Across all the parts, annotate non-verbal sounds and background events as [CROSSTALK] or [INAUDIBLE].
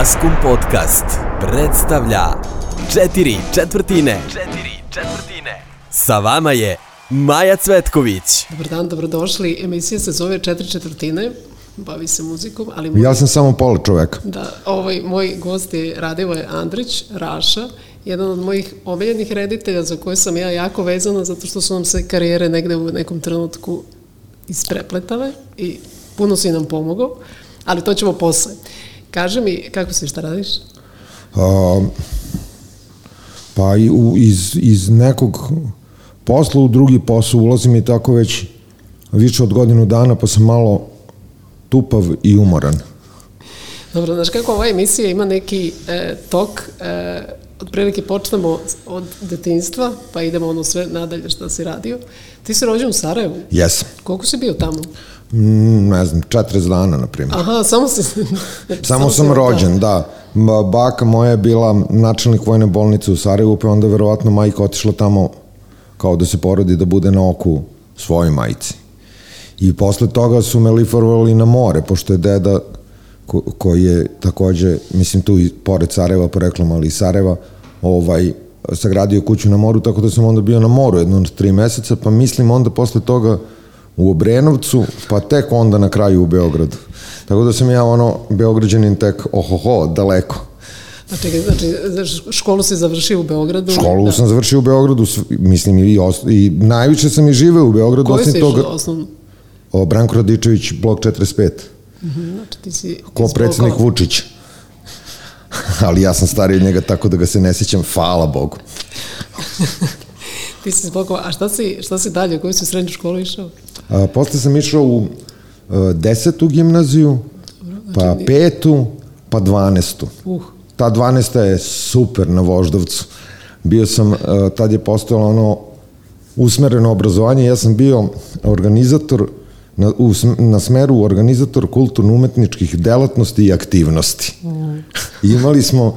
Maskum Podcast predstavlja Četiri četvrtine. Četiri četvrtine. Sa vama je Maja Cvetković. Dobar dan, dobrodošli. Emisija se zove Četiri četvrtine, bavi se muzikom, ali... Moj, Ja sam samo pola čoveka. Da, ovaj, moj gost je Radivoje Andrić, Raša, jedan od mojih omiljenih reditelja za koje sam ja jako vezana, zato što su nam se karijere negde u nekom trenutku isprepletale i puno si nam pomogao, ali to ćemo posle. Kaži mi, kako si, šta radiš? A, pa iz, iz nekog posla u drugi posao ulazim i tako već više od godinu dana, pa sam malo tupav i umoran. Dobro, znaš kako ova emisija ima neki e, tok, e, otprilike počnemo od detinstva, pa idemo ono sve nadalje što si radio. Ti si rođen u Sarajevu. Jesam. Koliko si bio tamo? Mm, ne znam, 40 dana, na primjer. Aha, samo si... [LAUGHS] Samo si sam rođen, da. Ba- Baka moja je bila načelnik vojne bolnice u Sarajevu, pa onda verovatno majka otišla tamo kao da se porodi da bude na oku svojoj majici. I posle toga su me liforovali na more, pošto je deda ko, koji je takođe, mislim tu i pored Sarajeva, poreklom, ali i Sarajeva, ovaj, sagradio kuću na moru, tako da sam onda bio na moru jedno od tri meseca, pa mislim onda posle toga u Obrenovcu, pa tek onda na kraju u Beogradu. Tako da sam ja ono, Beograđanin tek, ohoho, daleko. A čekaj, znači, znaš, školu si završio u Beogradu? Školu da. sam završio u Beogradu, mislim i, os, i najviše sam i živeo u Beogradu, Koji si toga, osnovno? o, Branko Radičević, blok 45, Mhm, Znači, ti si... ko predsednik. Vučić. [LAUGHS] Ali ja sam stariji od njega tako da ga se ne sjećam, hvala Bogu. [LAUGHS] Ti si blokova. A šta si, šta si dalje? U koju si srednju školu išao? A, posle sam išao u a, desetu gimnaziju, pa znači- petu, pa dvanestu. Uh, Ta 12. je super na Voždovcu. Bio sam, uh, tad je postojalo ono usmereno obrazovanje, ja sam bio organizator na, u, na smeru organizator kulturno-umetničkih delatnosti i aktivnosti. I [LAUGHS] imali smo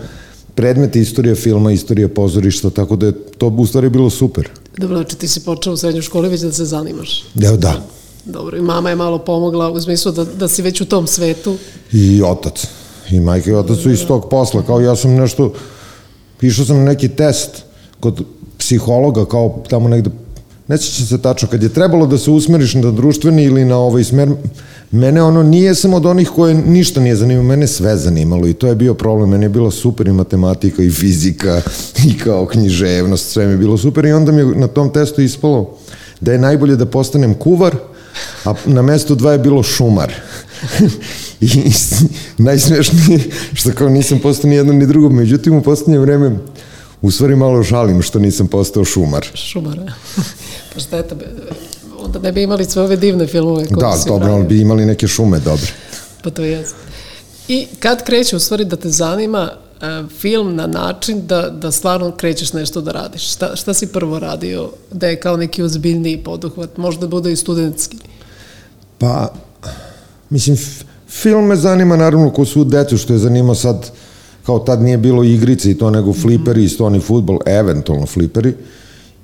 predmete istorija filma, istorija pozorišta, tako da je to u stvari bilo super. Dobro, znači ti si počeo u srednjoj školi već da se zanimaš. Evo da. Dobro, i mama je malo pomogla u smislu da, da si već u tom svetu. I otac. I majka i otac su iz tog posla. Kao ja sam nešto, išao sam na neki test kod psihologa, kao tamo negde, ne sjećam se tačno, kad je trebalo da se usmeriš na društveni ili na ovaj smer, mene ono nije samo od onih koje ništa nije zanimalo, mene sve zanimalo i to je bio problem, meni je bila super i matematika i fizika [LAUGHS] i kao književnost, sve mi je bilo super i onda mi je na tom testu ispalo da je najbolje da postanem kuvar, a na mestu dva je bilo šumar. [LAUGHS] I najsmešnije što kao nisam postao ni jedno ni drugo, međutim u poslednje vreme u stvari malo žalim što nisam postao šumar. Šumara. [LAUGHS] pa šteta, be, onda ne bi imali sve ove divne filmove koje Da, si dobro, pravio. ali bi imali neke šume dobre. Pa to je. I kad kreće u stvari da te zanima e, film na način da, da stvarno krećeš nešto da radiš? Šta, šta si prvo radio da je kao neki ozbiljniji poduhvat? Možda bude i studentski. Pa, mislim, film me zanima naravno ko svu decu, što je zanimao sad, kao tad nije bilo igrice i to, nego fliperi i stoni futbol, eventualno fliperi.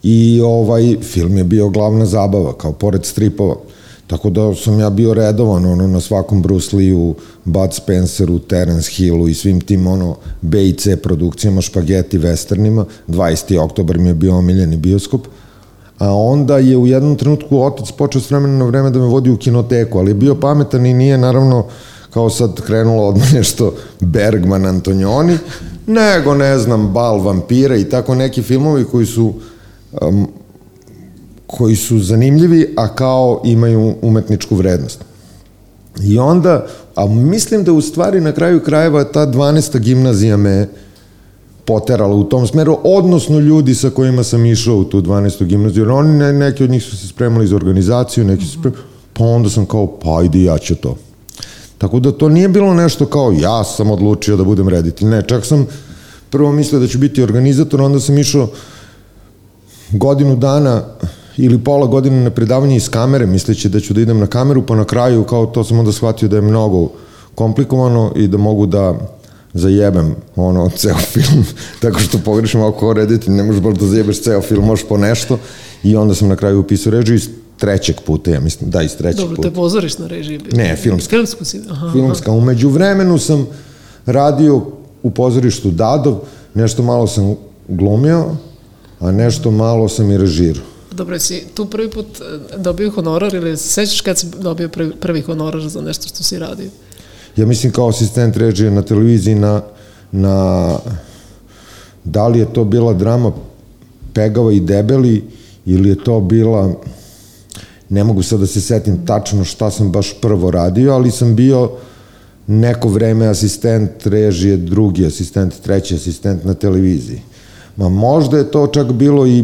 I ovaj film je bio glavna zabava, kao pored stripova. Tako da sam ja bio redovan ono, na svakom Bruce Lee-u, Bud Spenceru, Terence Hillu i svim tim ono, B i C produkcijama, špageti, westernima. 20. oktobar mi je bio omiljeni bioskop. A onda je u jednom trenutku otac počeo s vremena na vreme da me vodi u kinoteku, ali je bio pametan i nije naravno kao sad krenulo odmah nešto Bergman, Antonioni, nego ne znam, Bal vampira i tako neki filmovi koji su um, koji su zanimljivi, a kao imaju umetničku vrednost. I onda, a mislim da u stvari na kraju krajeva ta 12. gimnazija me poterala u tom smeru, odnosno ljudi sa kojima sam išao u tu 12. gimnaziju, jer oni, ne, neki od njih su se spremali za organizaciju, neki su spremali, pa onda sam kao, pa ajde ja ću to. Tako da to nije bilo nešto kao ja sam odlučio da budem reditelj. Ne, čak sam prvo mislio da ću biti organizator, onda sam išao godinu dana ili pola godine na predavanje iz kamere, misleći da ću da idem na kameru, pa na kraju kao to sam onda shvatio da je mnogo komplikovano i da mogu da zajebem ono, [LAUGHS] ceo film, tako što pogrešno ako reditelj ne možeš baš da zajebeš ceo film, možeš po nešto i onda sam na kraju upisao režiju iz trećeg puta, ja mislim, da, iz trećeg Dobro, to puta. je pozorišna režija. bila. Ne, filmska. Filmsku si, aha. Filmska. Umeđu vremenu sam radio u pozorištu Dadov, nešto malo sam glumio, a nešto malo sam i režirao. Dobro, si tu prvi put e, dobio honorar ili se sećaš kad si dobio prvi, prvi honorar za nešto što si radio? Ja mislim kao asistent režije na televiziji na, na da li je to bila drama Pegava i Debeli ili je to bila ne mogu sad da se setim tačno šta sam baš prvo radio, ali sam bio neko vreme asistent režije, drugi asistent, treći asistent na televiziji. Ma možda je to čak bilo i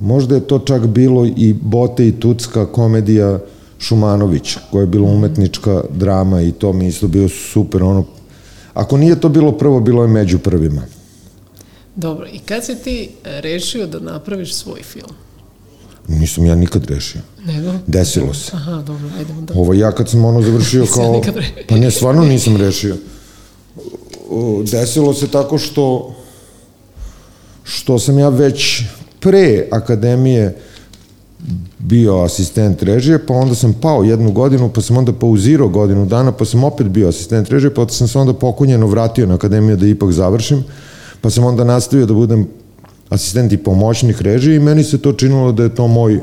možda je to čak bilo i Bote i Tucka komedija Šumanovića, koja je bila umetnička drama i to mi isto bio super, ono, ako nije to bilo prvo, bilo je među prvima. Dobro, i kad si ti rešio da napraviš svoj film? Nisam ja nikad rešio. Nego? Desilo se. Aha, dobro, ajde onda. Ovo ja kad sam ono završio [LAUGHS] kao... Pa ne, stvarno nisam rešio. Desilo se tako što što sam ja već pre akademije bio asistent režije, pa onda sam pao jednu godinu, pa sam onda pauzirao godinu dana, pa sam opet bio asistent režije, pa sam se onda pokunjeno vratio na akademiju da ipak završim, pa sam onda nastavio da budem asistent i pomoćnik režije i meni se to činilo da je to moj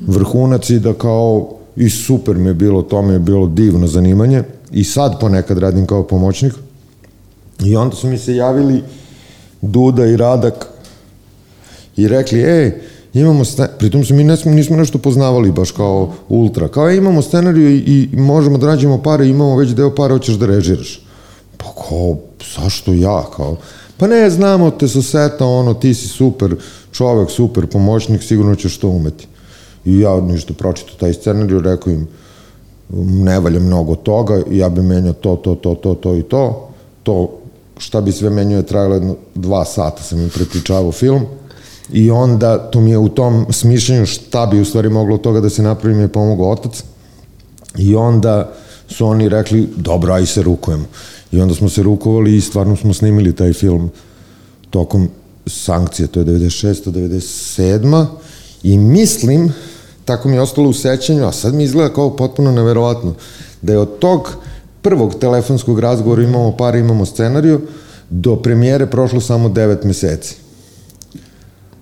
vrhunac i da kao i super mi je bilo, to mi je bilo divno zanimanje. I sad ponekad radim kao pomoćnik. I onda su mi se javili Duda i Radak i rekli, ej, imamo, pritom se mi nismo, nismo nešto poznavali baš kao ultra, kao e, imamo scenariju i, i možemo da rađemo pare, imamo već deo para, hoćeš da režiraš. Pa kao, zašto ja, kao, pa ne, znamo te sa seta, ono, ti si super čovek, super pomoćnik, sigurno ćeš to umeti. I ja ništa pročito taj scenariju, rekao im, ne valja mnogo toga, ja bi menjao to, to, to, to, to i to, to šta bi sve menjao je trajalo jedno dva sata, sam im prepričavao film, i onda to mi je u tom smišljenju šta bi u stvari moglo toga da se napravi mi je pomogao otac. I onda su oni rekli dobro aj se rukujemo i onda smo se rukovali i stvarno smo snimili taj film tokom sankcije, to je 96. 97. i mislim tako mi je ostalo u sećanju, a sad mi izgleda kao potpuno neverovatno, da je od tog prvog telefonskog razgovora imamo par, imamo scenariju, do premijere prošlo samo 9 meseci.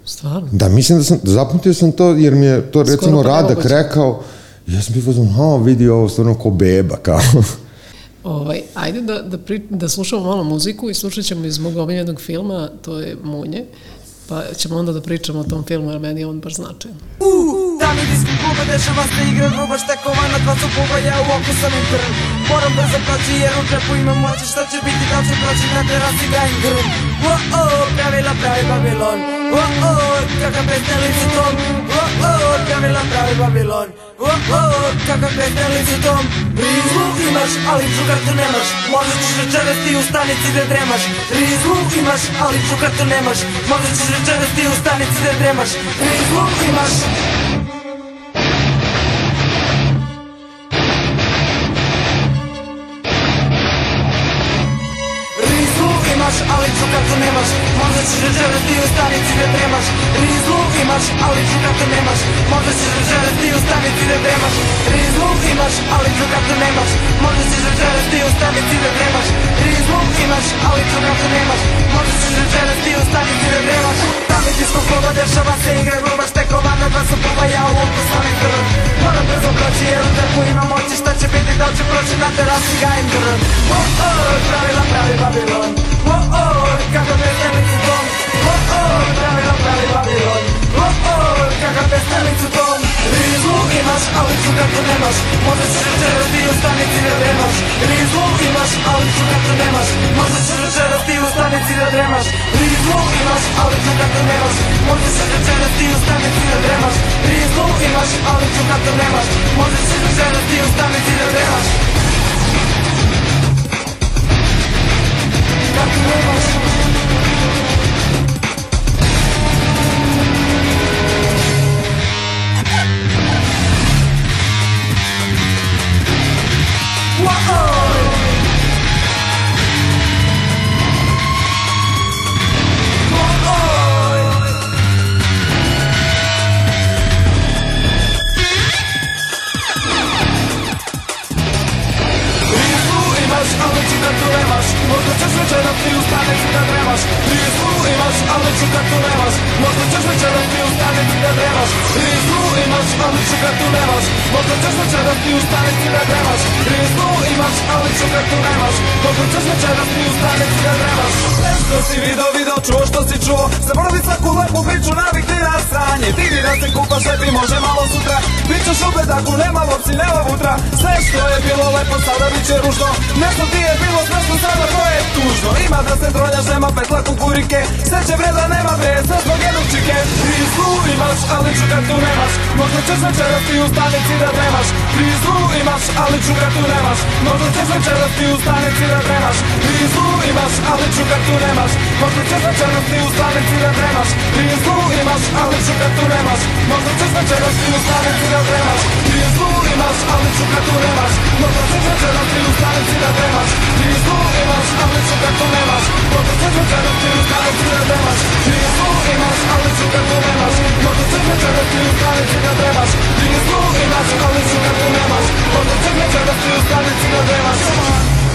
Stvarno? Da, mislim da sam, zapamtio sam to jer mi je to recimo pa Radak rekao, ja sam bio fazon, ha, vidi ovo stvarno ko beba, kao. Ovaj, ajde da, da, pri, da slušamo malo muziku i slušat ćemo iz mog omiljenog filma, to je Munje, pa ćemo onda da pričamo o tom filmu, jer meni je on baš značajan. Da mi disko kluba dešava se igra gruba štekova na dva su buba, ja u oku sam im trn Moram brzo proći jer u džepu imam moći šta će biti da ću proći na terasi gajem grm O-o, pravila pravi Babilon. O-o, kakav pesnelici tom? O-o, pravila pravi Babilon. O-o, kakav pesnelici tom? Rizmu imaš, ali čukartu nemaš. Možda ćeš večeras ti u stanici da dremaš. Rizmu imaš, ali čukartu nemaš. Možda ćeš večeras ti u stanici da dremaš. Rizmu imaš ali čukartu nemaš Možda ćeš večeras ti u stanici da dremaš Rizlu imaš, ali čukartu nemaš. Možda ćeš večeras ti u stanici da dremaš. Rizlu imaš, ali čukartu nemaš. Možda ćeš večeras ti u stanici da dremaš. Rizlu imaš, ali čukartu nemaš. Možda ćeš večeras ti u stanici da dremaš. Mi disko kluba dešava se igra gruba štekova na dva su puba ja u oku sam im krv Moram brzo proći jer u tepu imam moći šta će biti da ću proći na terasi gajem grm Oh oh, pravila pravi Babilon. Oh oh, kako te stelicu tom Oh oh, pravila pravi Babilon Oh oh, kakav te stelicu tom Rizlu imaš, ali čukartu nemaš Možda ćeš večeras ti u stanici da dremaš Rizlu imaš, ali čukartu nemaš Možda ćeš večeras ti u stanici da dremaš Rizlu imaš, ali čukartu nemaš Možda ćeš večeras ti u stanici da dremaš Rizlu imaš, ali čukartu nemaš Možda ćeš večeras ti u stanici da dremaš Kako nemaš Oh. Nemaš. Možda ćeš večeras ti u stanici da dremaš Rizlu imaš, ali čukartu nemaš. Možda ćeš večeras ti u stanici da dremaš Rizlu imaš, ali čukartu nemaš. Možda ćeš večeras ti u stanici da dremaš Rizlu imaš, ali čukartu nemaš. Možda ćeš večeras ti u stanici da dremaš što si video, video, čuo što si čuo. Zaboravi svaku lepu priču, navikni na sranje. Ti da se kupaš, lepi može malo sutra. Bićeš u bedaku, nema lopci, nema vutra. Sve što je bilo lepo, sada bit će ružno. Nešto ti je bilo smešno, sada to je tužno. Ima da se tronjaš, nema petla kukurike. Sreće vreda, nema sve zbog jednog čike. Prizlu imaš, ali čukartu nemaš. Možda ćeš večeras ti u stanici da dremaš Prizlu imaš, ali čukartu nemaš. Možda ćeš večeras ti u stanici da dremaš Prizlu imaš, nemaš Možda ćeš večeras ti u stanici da dremaš Prizlu imaš, ali čukartu nemaš Možda ćeš večeras ti u stanici da dremaš Prizlu imaš, ali čukartu nemaš Možda ćeš večeras ti u stanici da dremaš Prizlu imaš, ali čukartu nemaš Možda ćeš večeras ti u stanici da dremaš Prizlu imaš, ali čukartu nemaš Možda ćeš večeras ti u stanici da dremaš Prizlu imaš, ali čukartu nemaš Možda ćeš večeras ti u stanici da dremaš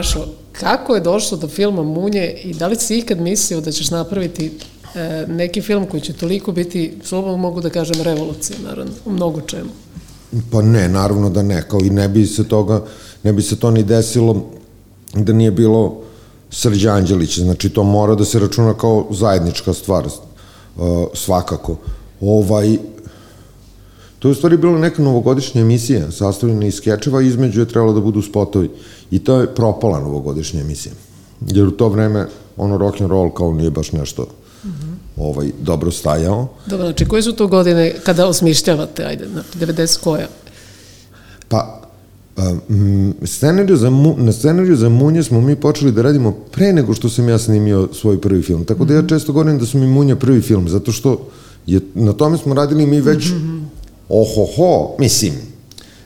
Rašo, kako je došlo do filma Munje i da li si ikad mislio da ćeš napraviti e, neki film koji će toliko biti, slobodno mogu da kažem, revolucionaran u mnogo čemu? Pa ne, naravno da ne, kao i ne bi se toga, ne bi se to ni desilo da nije bilo Srđa Anđelića, znači to mora da se računa kao zajednička stvar, uh, svakako. Ovaj, to je u stvari bila neka novogodišnja emisija, sastavljena iz skečeva, između je trebalo da budu spotovi. I to je propala novogodišnja emisija. Jer u to vreme ono rock and roll kao nije baš nešto mm -hmm. ovaj, dobro stajao. Dobro, znači koje su to godine kada osmišljavate, ajde, na 90 koja? Pa, um, scenariju za, mu, na scenariju za Munje smo mi počeli da radimo pre nego što sam ja snimio svoj prvi film. Tako da ja često govorim da su mi Munja prvi film, zato što je, na tome smo radili mi već mm -hmm. Ohoho, mislim,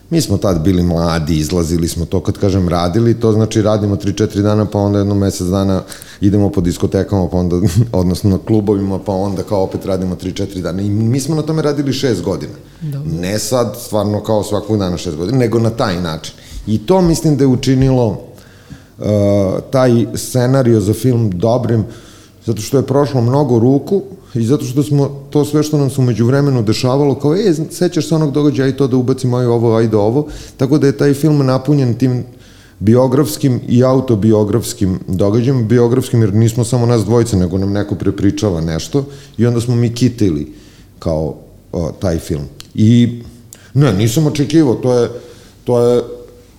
Mi smo tad bili mladi, izlazili smo to, kad kažem radili, to znači radimo 3-4 dana, pa onda jedno mesec dana idemo po diskotekama, pa onda, [LAUGHS] odnosno na klubovima, pa onda kao opet radimo 3-4 dana. I mi smo na tome radili 6 godina. Dobro. Ne sad stvarno kao svakog dana 6 godina, nego na taj način. I to mislim da je učinilo uh, taj scenario za film dobrim, zato što je prošlo mnogo ruku, i zato što smo to sve što nam se umeđu vremenu dešavalo, kao, e, sećaš se onog događaja i to da ubacimo aj ovo, ajde ovo, tako da je taj film napunjen tim biografskim i autobiografskim događajem, biografskim jer nismo samo nas dvojice, nego nam neko prepričava nešto i onda smo mi kitili kao o, taj film. I ne, nisam očekivao, to je, to je,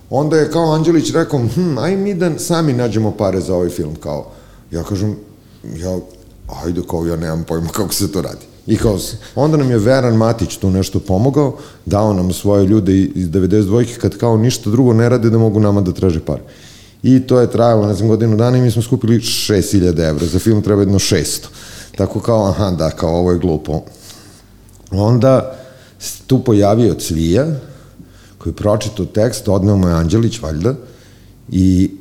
onda je kao Anđelić rekao, hm, aj mi da sami nađemo pare za ovaj film, kao, ja kažem, ja ajde, kao ja nemam pojma kako se to radi. I kao, onda nam je Veran Matić tu nešto pomogao, dao nam svoje ljude iz 92. kad kao ništa drugo ne rade da mogu nama da traže pare. I to je trajalo, ne znam, godinu dana i mi smo skupili 6000 evra. Za film treba jedno 600. Tako kao, aha, da, kao ovo je glupo. Onda tu pojavio Cvija, koji je tekst, odneo mu je Anđelić, valjda, i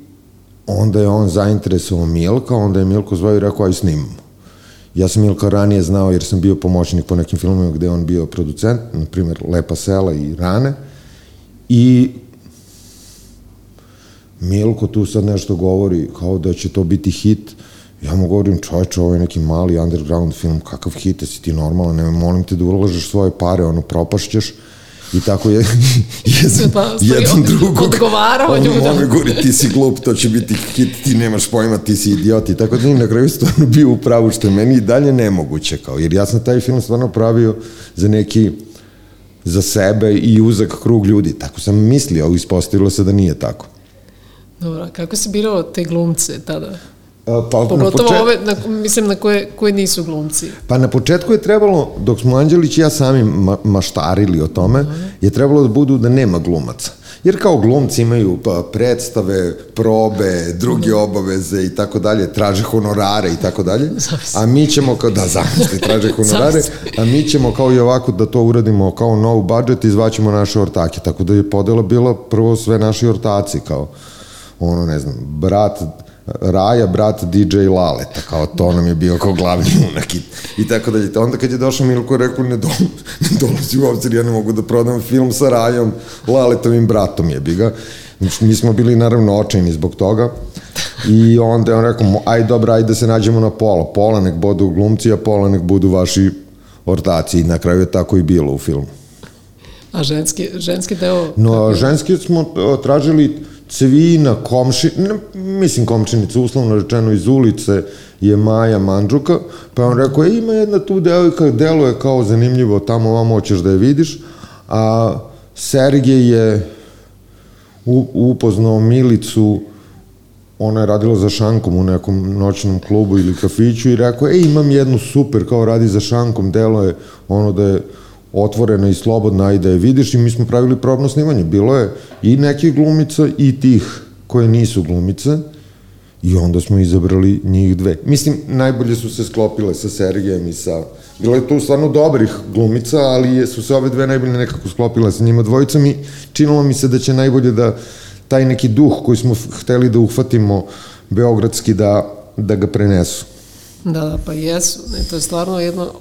onda je on zainteresovao Milka, onda je Milko zvao i rekao, aj snimamo. Ja sam Milka ranije znao jer sam bio pomoćnik po nekim filmima gde on bio producent, na primjer Lepa sela i Rane. I Milko tu sad nešto govori kao da će to biti hit. Ja mu govorim, čovječe, ovo je neki mali underground film, kakav hit, si ti normalan, ne, molim te da ulažeš svoje pare, ono, propašćeš. I tako je, [LAUGHS] je pa, jedan drugog. Odgovarao ljudom. On govori, ti si glup, to će biti hit, ti nemaš pojma, ti si idiot. I tako da na kraju stvarno bio u pravu, što je meni i dalje nemoguće. Kao, jer ja sam taj film stvarno pravio za neki za sebe i uzak krug ljudi. Tako sam mislio, ali ispostavilo se da nije tako. Dobro, kako si birao te glumce tada? Pa, Pogotovo počet... ove, na, mislim, na koje, koje nisu glumci. Pa na početku je trebalo, dok smo Anđelić i ja sami ma, maštarili o tome, uh -huh. je trebalo da budu da nema glumaca. Jer kao glumci imaju pa, predstave, probe, druge da. obaveze i tako dalje, traže honorare i tako dalje. A mi ćemo kao, da zamisli, traže [LAUGHS] honorare, a mi ćemo kao i ovako da to uradimo kao nov budžet i zvaćemo naše ortake. Tako da je podela bila prvo sve naši ortaci, kao ono, ne znam, brat Raja, brat DJ Laleta, kao to nam je bio kao glavni unak i, i tako dalje. Onda kad je došao Milko, rekao, ne, do, [LAUGHS] ne dolazi u obzir, ja ne mogu da prodam film sa Rajom, Laletovim bratom je bi ga. Mi smo bili naravno očajni zbog toga. I onda je on rekao, aj dobro, ajde da se nađemo na pola. Pola nek budu glumci, a pola nek budu vaši ortaci. I na kraju je tako i bilo u filmu. A ženski, ženski deo? No, ženski smo tražili Cvina, komši, ne, mislim komšinica, uslovno rečeno iz ulice, je Maja Mandžuka, pa on rekao, e, ima jedna tu devojka, deluje kao zanimljivo, tamo vam hoćeš da je vidiš, a Sergej je upoznao Milicu, ona je radila za šankom u nekom noćnom klubu ili kafiću i rekao, e, imam jednu super, kao radi za šankom, delo je ono da je otvorena i slobodna i da je vidiš i mi smo pravili probno snimanje. Bilo je i nekih glumica i tih koje nisu glumice i onda smo izabrali njih dve. Mislim, najbolje su se sklopile sa Sergejem i sa... Bilo je tu stvarno dobrih glumica, ali su se ove dve najbolje nekako sklopile sa njima dvojicom i činilo mi se da će najbolje da taj neki duh koji smo hteli da uhvatimo beogradski da, da ga prenesu. Da, da, pa jesu. Ne, to je stvarno jedno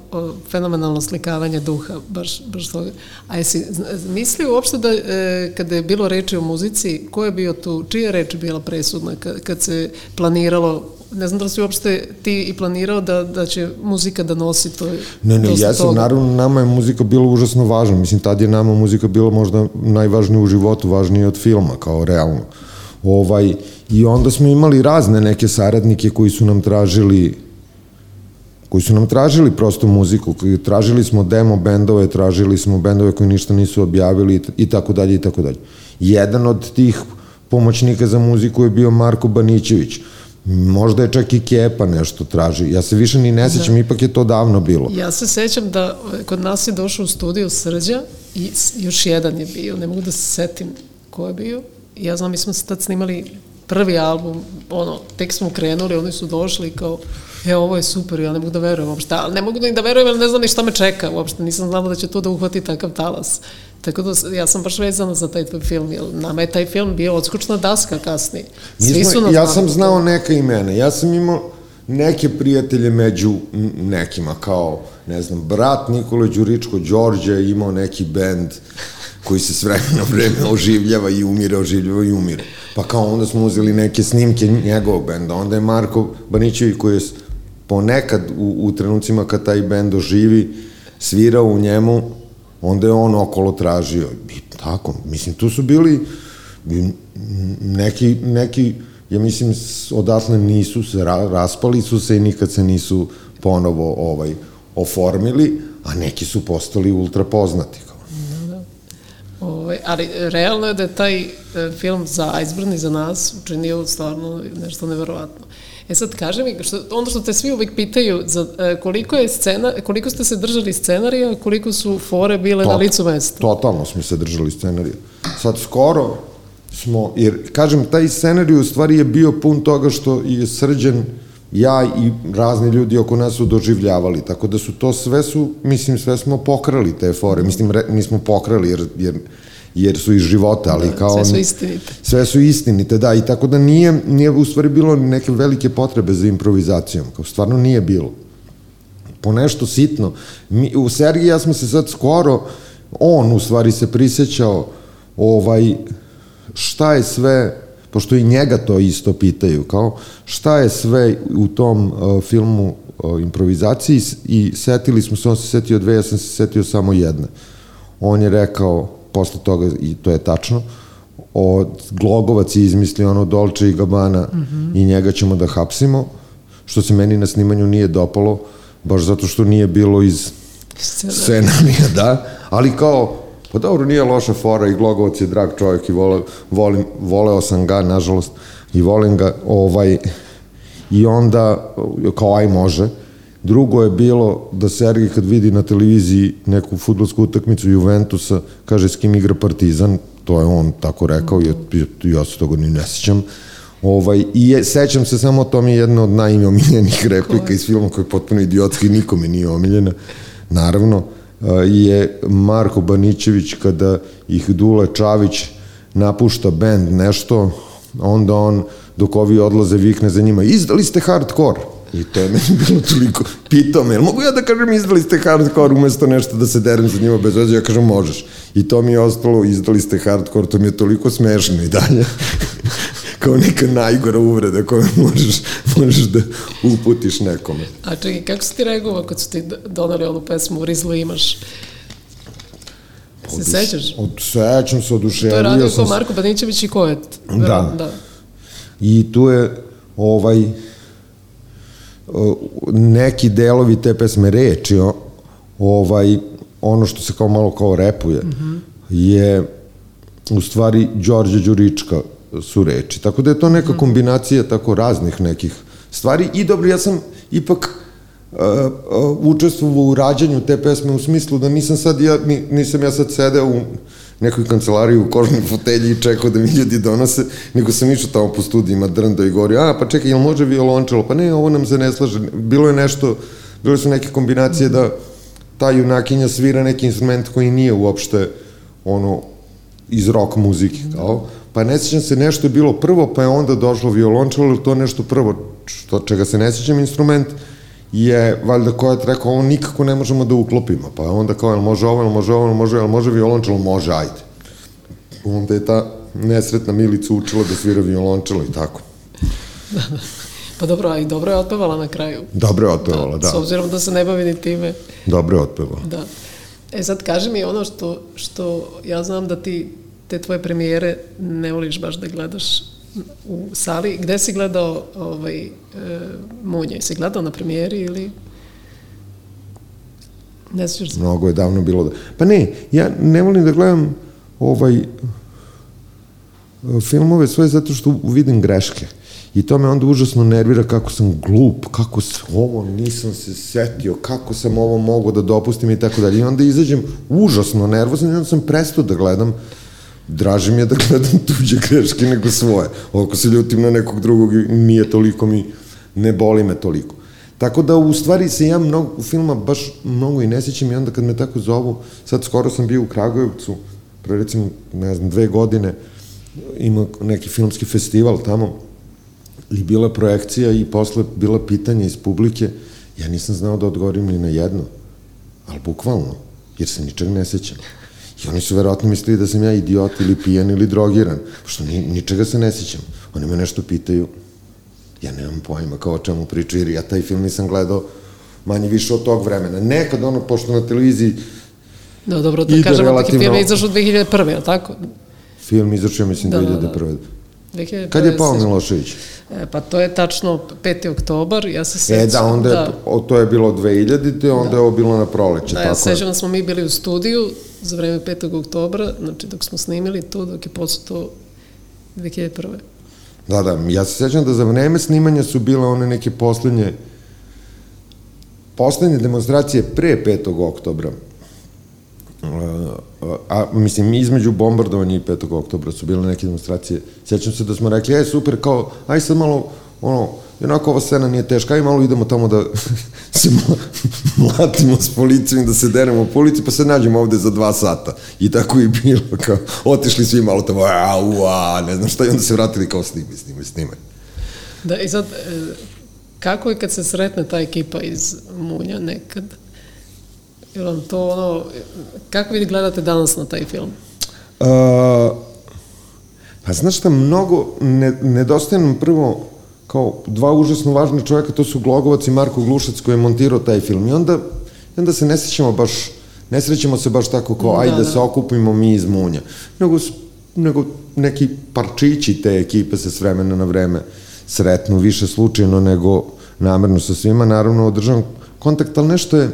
fenomenalno slikavanje duha, baš, baš toga. A jesi mislio uopšte da e, kada je bilo reči o muzici, ko je bio tu, čija reč je bila presudna kad, kad se planiralo ne znam da li si uopšte ti i planirao da, da će muzika da nosi to. Ne, ne, ja sam, naravno, nama je muzika bila užasno važna. Mislim, tad je nama muzika bila možda najvažnija u životu, važnija od filma, kao realno. Ovaj, I onda smo imali razne neke saradnike koji su nam tražili koji su nam tražili prosto muziku, koji tražili smo demo bendove, tražili smo bendove koji ništa nisu objavili i tako dalje i tako dalje. Jedan od tih pomoćnika za muziku je bio Marko Banićević. Možda je čak i Kepa nešto traži. Ja se više ni ne sećam, da. ipak je to davno bilo. Ja se sećam da kod nas je došao u studiju Srđa i još jedan je bio, ne mogu da se setim ko je bio. Ja znam, mi smo se tad snimali prvi album, ono, tek smo krenuli, oni su došli kao, e, ovo je super, ja ne mogu da verujem uopšte, ali ne mogu da ni da verujem, jer ne znam ni šta me čeka uopšte, nisam znala da će to da uhvati takav talas. Tako da ja sam baš vezana za taj tvoj film, jer nama je taj film bio odskučna daska kasnije. Svi smo, su nas ja sam znao neka imena, ja sam imao neke prijatelje među nekima, kao, ne znam, brat Nikola Đuričko Đorđe je imao neki bend koji se s vremena vreme oživljava i umire, oživljava i umire. Pa kao onda smo uzeli neke snimke njegovog benda, onda je Marko Banićević koji je ponekad u, u trenucima kad taj bend oživi, svirao u njemu, onda je on okolo tražio. I tako, mislim, tu su bili neki, neki ja mislim, odatle nisu se, raspali su se i nikad se nisu ponovo ovaj, oformili, a neki su postali ultra poznati. Ovaj, ali realno je da je taj e, film za Iceburn i za nas učinio stvarno nešto neverovatno. E sad, kaži mi, što, onda što te svi uvijek pitaju za, e, koliko, je scena, koliko ste se držali scenarija, koliko su fore bile Tot, na licu mesta? Totalno smo se držali scenarija. Sad skoro smo, jer kažem, taj scenarij u stvari je bio pun toga što je srđan ja i razni ljudi oko nas su doživljavali, tako da su to sve su, mislim, sve smo pokrali te fore, mislim, re, nismo pokrali jer, jer jer su iz života, ali da, kao... Sve su istinite. Sve su istinite, da, i tako da nije, nije u stvari bilo neke velike potrebe za improvizacijom, kao stvarno nije bilo. Po nešto sitno. Mi, u Sergiji ja smo se sad skoro, on u stvari se prisećao ovaj, šta je sve pošto i njega to isto pitaju, kao šta je sve u tom uh, filmu uh, improvizaciji i setili smo se, on se setio dve, ja sam se setio samo jedne. On je rekao, posle toga, i to je tačno, od Glogovac je izmislio ono Dolce i Gabbana mm -hmm. i njega ćemo da hapsimo, što se meni na snimanju nije dopalo, baš zato što nije bilo iz scenarija, [LAUGHS] da, ali kao Pa dobro, nije loša fora i Glogovac je drag čovjek i vole, volim, voleo sam ga, nažalost, i volim ga, ovaj, i onda, kao aj može, Drugo je bilo da Sergij kad vidi na televiziji neku futbolsku utakmicu Juventusa, kaže s kim igra Partizan, to je on tako rekao, ja, ja se toga ni ne sećam. Ovaj, I je, sećam se samo, to mi je jedna od najomiljenih replika iz filma koja je potpuno idiotski, nikome nije omiljena, naravno je Marko Banićević kada ih Dule Čavić napušta bend nešto, onda on dok ovi odlaze vikne za njima, izdali ste hardcore. I to je meni bilo toliko, pitao me, mogu ja da kažem izdali ste hardcore umesto nešto da se derem za njima bez veze, ja kažem možeš. I to mi je ostalo, izdali ste hardcore, to mi je toliko smešno i dalje [LAUGHS] kao neka najgora uvreda koju možeš, možeš da uputiš nekome. A čekaj, kako si ti reagovao kad su ti donali onu pesmu Rizlo imaš? Se Oduš, sećaš? Od, sećam se, oduševio To je radio sam... ko Marko Banićević i ko je? Da. da. I tu je ovaj neki delovi te pesme reči ovaj ono što se kao malo kao repuje mm -hmm. je u stvari Đorđe Đurička su reči. Tako da je to neka kombinacija tako raznih nekih stvari i dobro, ja sam ipak učestvovao u rađanju te pesme u smislu da nisam sad ja, nisam ja sad sedeo u nekoj kancelariji u kožnoj fotelji i čekao da mi ljudi donose, nego sam išao tamo po studijima drndo i govorio, a pa čekaj, jel može violončelo? Pa ne, ovo nam se ne slaže. Bilo je nešto, bilo su neke kombinacije da ta junakinja svira neki instrument koji nije uopšte ono iz rock muzike, kao, pa ne sećam se, nešto je bilo prvo, pa je onda došlo violončelo, ili to nešto prvo, što, čega se ne sećam instrument, je valjda Kojat rekao, ovo nikako ne možemo da uklopimo, pa onda kao, jel može ovo, jel može ovo, jel može, jel može violončelo, može, ajde. Onda je ta nesretna Milica učila da svira violončelo i tako. [LAUGHS] Pa dobro, a i dobro je otpevala na kraju. Dobro je otpevala, da. S obzirom da se ne bavi ni time. Dobro je otpevala. Da. E sad kaži mi ono što, što ja znam da ti te tvoje premijere ne voliš baš da gledaš u sali. Gde si gledao ovaj, e, Munje? Si gledao na premijeri ili... Ne sviš se? Mnogo je davno bilo da... Pa ne, ja ne volim da gledam ovaj filmove svoje zato što vidim greške. I to me onda užasno nervira kako sam glup, kako se ovo nisam se setio, kako sam ovo mogao da dopustim i tako dalje. I onda izađem užasno nervozan i onda sam prestao da gledam draže mi je da gledam tuđe greške nego svoje. Ako se ljutim na nekog drugog, nije toliko mi, ne boli me toliko. Tako da u stvari se ja mnogo filma baš mnogo i ne sjećam i onda kad me tako zovu, sad skoro sam bio u Kragujevcu, pre recimo, ne znam, dve godine, ima neki filmski festival tamo, i bila projekcija i posle bila pitanja iz publike, ja nisam znao da odgovorim ni na jedno, ali bukvalno, jer se ničeg ne sećam. I oni su verovatno mislili da sam ja idiot ili pijan ili drogiran, pošto ni, ničega se ne sećam. Oni me nešto pitaju, ja nemam pojma kao o čemu pričaju, jer ja taj film nisam gledao manje više od tog vremena. Nekad ono, pošto na televiziji Da, dobro, da kažemo, relativno... film je izašao 2001. je li tako? Film izašao, mislim, da, 2001. Da, da. 2001. Kad je pao Milošević? E, pa to je tačno 5. oktobar, ja se sećam. E da, onda je, da. O, to je bilo 2000, onda da. je ovo bilo na proleće. Da, tako ja sećam da smo mi bili u studiju za vreme 5. oktobra, znači dok smo snimili to, dok je posle to 2001. Da, da, ja se sećam da za vreme snimanja su bile one neke poslednje poslednje demonstracije pre 5. oktobra a mislim između bombardovanja i 5. oktobra su bile neke demonstracije. Sjećam se da smo rekli, e super, kao, aj sad malo, ono, jednako ova scena nije teška, aj malo idemo tamo da [LAUGHS] se mlatimo s policijom da se deremo po ulici, pa se nađemo ovde za dva sata. I tako i bilo, kao, otišli svi malo tamo, a, ua, ne znam šta, i onda se vratili kao snimaj, snimaj, snimaj. Da, i sad, e, kako je kad se sretne ta ekipa iz Munja nekad? Je vam to ono, kako vi gledate danas na taj film? Uh, pa znaš šta, mnogo, ne, nedostaje nam prvo kao dva užasno važna čovjeka, to su Glogovac i Marko Glušac koji je montirao taj film. I onda, onda se ne srećemo baš, ne srećemo se baš tako kao, da, ajde da, da se okupimo mi iz Munja. Nego, nego neki parčići te ekipe se s vremena na vreme sretnu, više slučajno nego namerno sa svima. Naravno, održavam kontakt, ali nešto je,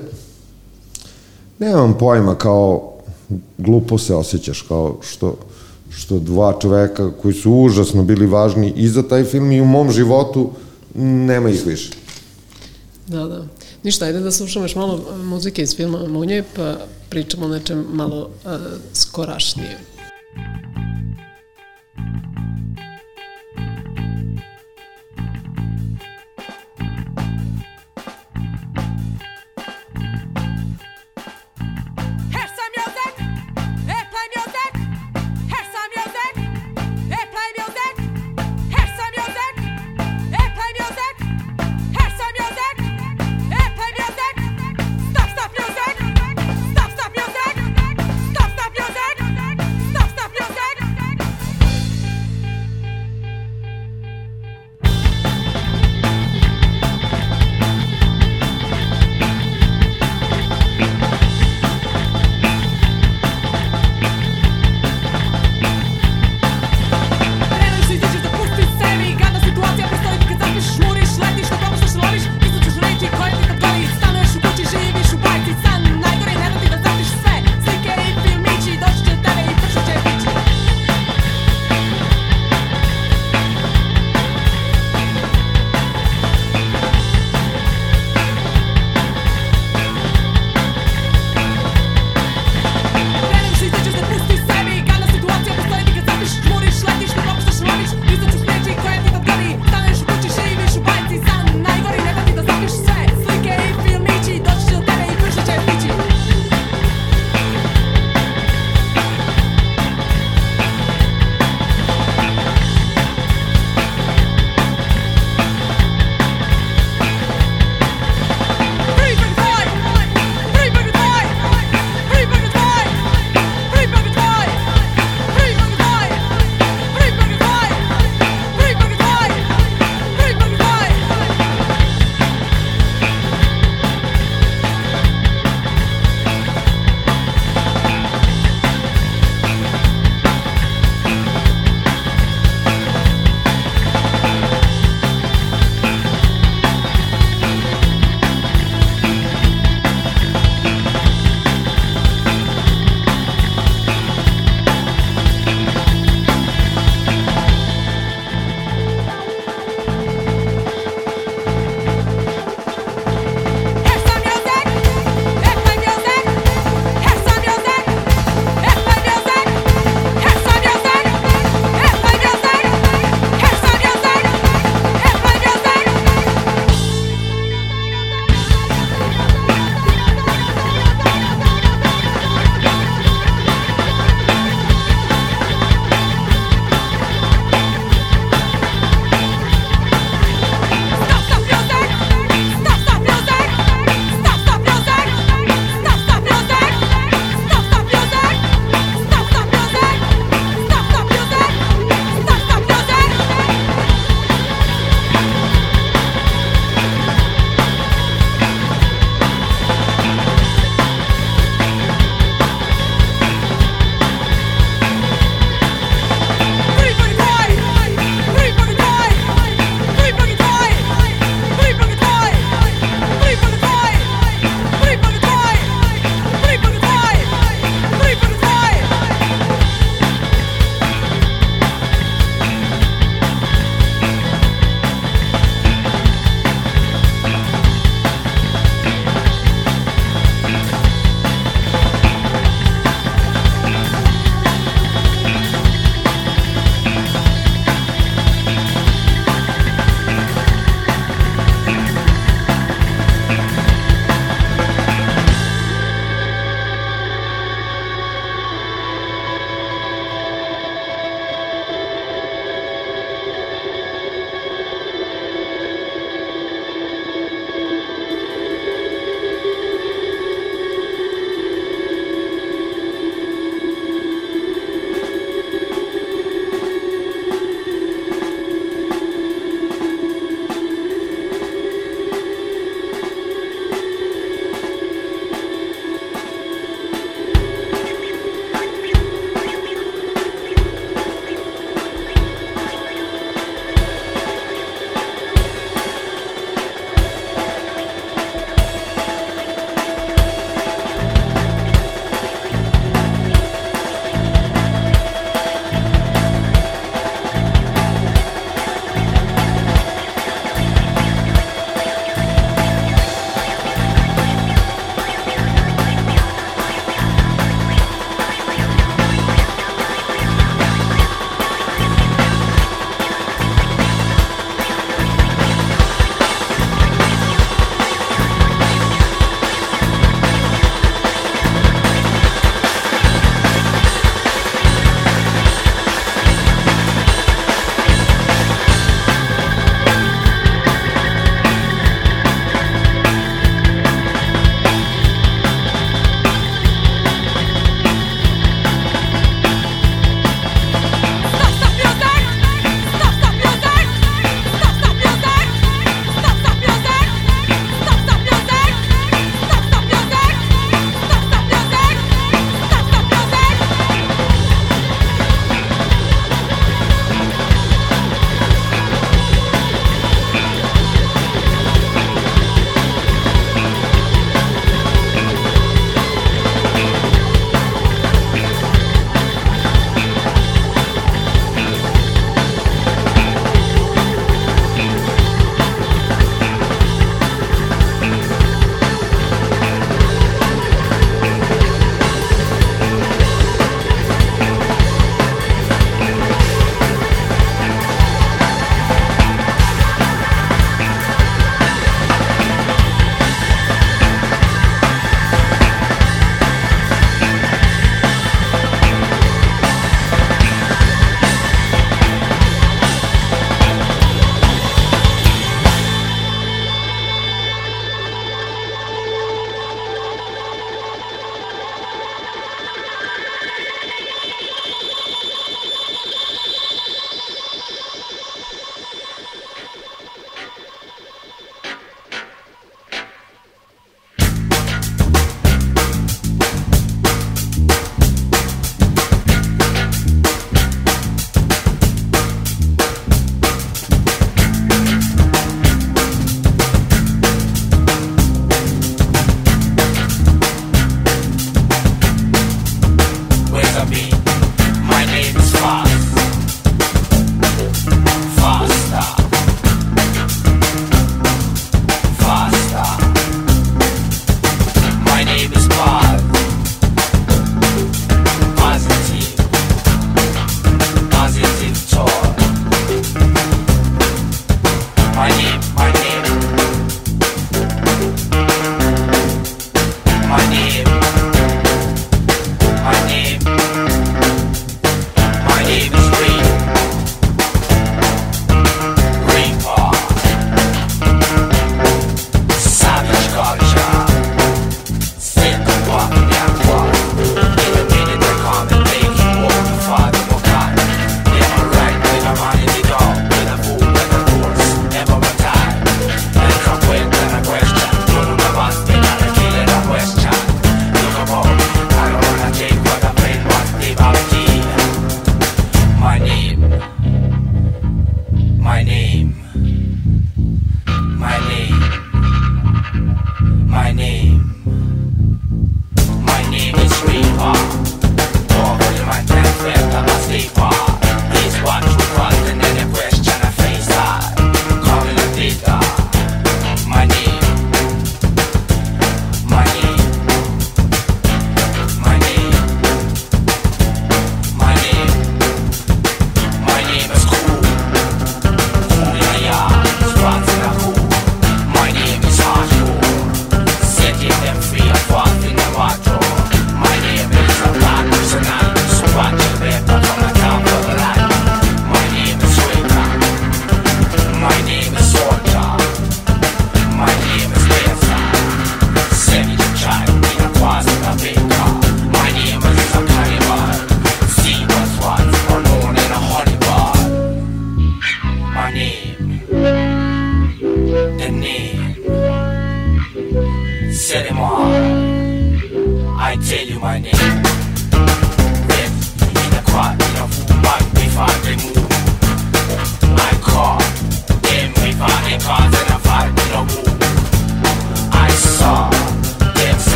Nemam pojma, kao glupo se osjećaš, kao što, što dva čoveka koji su užasno bili važni i za taj film i u mom životu, nema ih više. Da, da. Ništa, ajde da slušamo još malo muzike iz filma Munje, pa pričamo o nečem malo uh, skorašnije.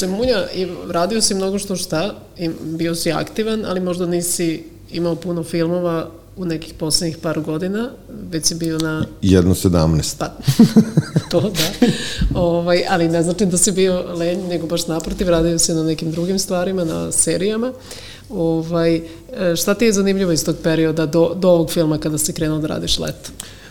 se munja i radio si mnogo što šta, i bio si aktivan, ali možda nisi imao puno filmova u nekih poslednjih par godina, već si bio na... Jedno sedamnest. Pa, to da. ovaj, ali ne znači da si bio lenj, nego baš naprotiv, radio si na nekim drugim stvarima, na serijama. Ovaj, e, šta ti je zanimljivo iz tog perioda do, do ovog filma kada si krenuo da radiš leto?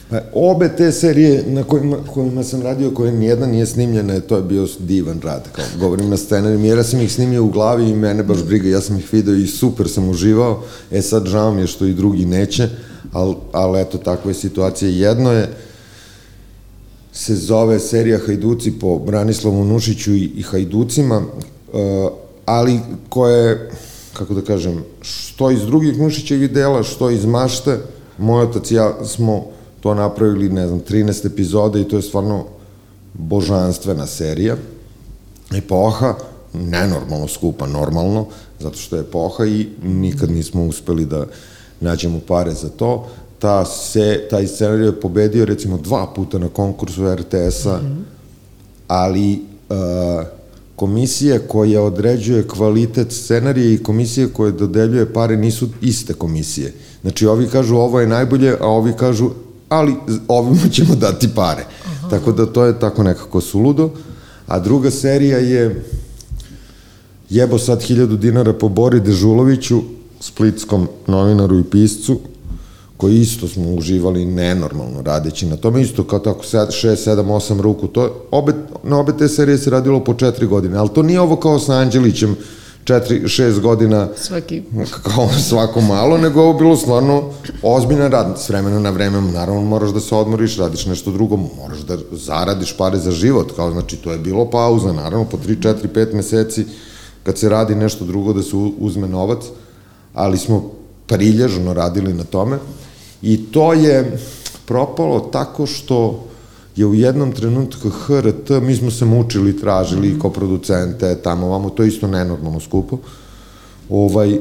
Pa, obe te serije na kojima, kojima sam radio, koje nijedna nije snimljena, to je bio divan rad, kao govorim na scenariju, jer ja sam ih snimio u glavi i mene baš briga, ja sam ih video i super sam uživao, e sad žao mi je što i drugi neće, ali, ali eto, takva je situacija. Jedno je, se zove serija Hajduci po Branislavu Nušiću i, i Hajducima, uh, ali koje, kako da kažem, što iz drugih Nušićevih dela, što iz mašte, moj otac i ja smo to napravili, ne znam, 13 epizoda i to je stvarno božanstvena serija. Epoha, nenormalno skupa, normalno, zato što je epoha i nikad nismo uspeli da nađemo pare za to. Ta se, taj scenarij je pobedio recimo dva puta na konkursu RTS-a, mm -hmm. ali uh, komisije koja određuje kvalitet scenarija i komisije koje dodeljuje pare nisu iste komisije. Znači, ovi kažu ovo je najbolje, a ovi kažu ali ovima [LAUGHS] ćemo dati pare. Aha. Tako da to je tako nekako suludo. A druga serija je jebo sad hiljadu dinara po Bori Dežuloviću, splitskom novinaru i piscu, koji isto smo uživali nenormalno radeći na tome, isto kao tako 6, 7, 8 ruku, to, obe, na obe te serije se radilo po 4 godine, ali to nije ovo kao sa Anđelićem, 4, 6 godina Svaki. kao svako malo, nego ovo bilo stvarno ozbiljan rad, s vremena na vreme, naravno moraš da se odmoriš, radiš nešto drugo, moraš da zaradiš pare za život, kao znači to je bilo pauza, naravno po 3, 4, 5 meseci kad se radi nešto drugo da se uzme novac, ali smo prilježno radili na tome i to je propalo tako što je u jednom trenutku HRT, mi smo se mučili, tražili mm. ko producente, tamo, vamo, to je isto nenormalno skupo. Ovaj,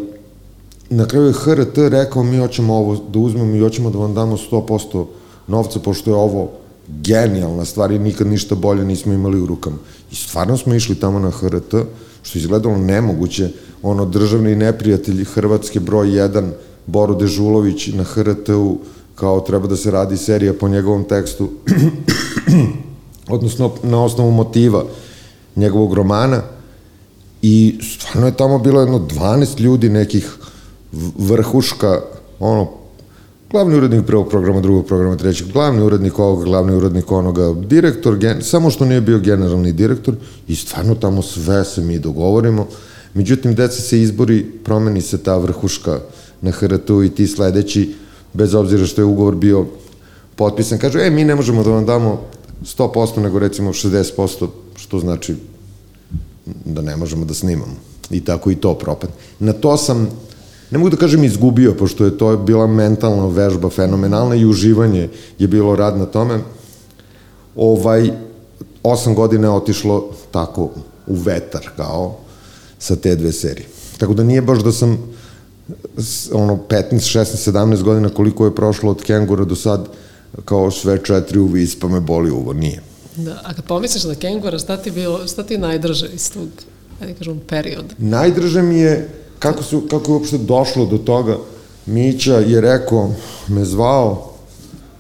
na kraju je HRT rekao mi hoćemo ovo da uzmemo i hoćemo da vam damo 100% novca, pošto je ovo genijalna stvar i nikad ništa bolje nismo imali u rukama. I stvarno smo išli tamo na HRT, što je izgledalo nemoguće, ono državni neprijatelj Hrvatske broj 1, Boro Dežulović na HRT-u, kao treba da se radi serija po njegovom tekstu, [CLEARS THROAT] [CLEARS THROAT] odnosno na osnovu motiva njegovog romana i stvarno je tamo bilo jedno 12 ljudi nekih vrhuška, ono, glavni urednik prvog programa, drugog programa, trećeg, glavni urednik ovoga, glavni urednik onoga, direktor, gen, samo što nije bio generalni direktor i stvarno tamo sve se mi dogovorimo. Međutim, deca se izbori, promeni se ta vrhuška na HRT-u i ti sledeći bez obzira što je ugovor bio potpisan, kažu, e, mi ne možemo da vam damo 100%, nego recimo 60%, što znači da ne možemo da snimamo. I tako i to propad. Na to sam, ne mogu da kažem izgubio, pošto je to bila mentalna vežba fenomenalna i uživanje je bilo rad na tome. Ovaj, osam godina je otišlo tako u vetar, kao sa te dve serije. Tako da nije baš da sam ono 15, 16, 17 godina koliko je prošlo od Kengura do sad kao sve četiri u vis pa me boli uvo, nije. Da, a kad pomisliš na Kengura, šta ti, bilo, šta ti najdrže iz tog, ajde kažem, perioda? Najdrže mi je kako, su, kako je uopšte došlo do toga. Mića je rekao, me zvao,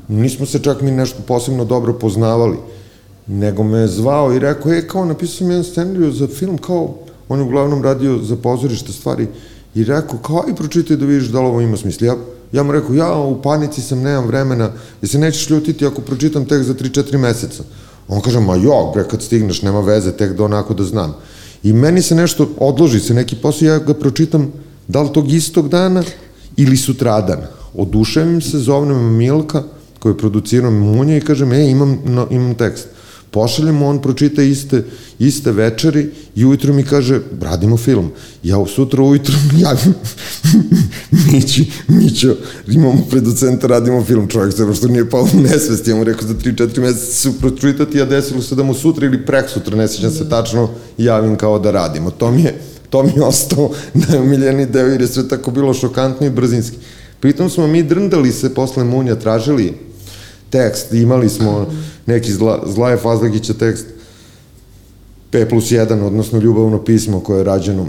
nismo se čak mi nešto posebno dobro poznavali, nego me je zvao i rekao, e, kao napisao sam jedan scenariju za film, kao, on je uglavnom radio za pozorište stvari, i rekao, kao i pročitaj da vidiš da li ovo ima smisla. Ja, ja mu rekao, ja u panici sam, nemam vremena, ja se nećeš ljutiti ako pročitam tek za 3-4 meseca. On kaže, ma jo, bre, kad stigneš, nema veze, tek da onako da znam. I meni se nešto, odloži se neki posao, ja ga pročitam da li tog istog dana ili sutradan. Oduševim se, zovnem Milka, koji je producirao Munja i kažem, e, imam, no, imam tekst. Pošaljemo, on pročita iste, iste večeri i ujutro mi kaže, radimo film. Ja u sutra ujutro [LAUGHS] javim Mići, Mićo, imamo producenta, radimo film. Čovjek se što nije pao u nesvest, ja mu rekao za 3-4 meseca su pročitati, a desilo se da mu sutra ili prek sutra, ne sećam se tačno, javim kao da radimo. To mi je, to mi je ostao [LAUGHS] najumiljeni deo jer je sve tako bilo šokantno i brzinski. Pritom smo mi drndali se posle Munja, tražili tekst, imali smo neki zla, Zlaje Fazlagića tekst P plus 1, odnosno ljubavno pismo koje je rađeno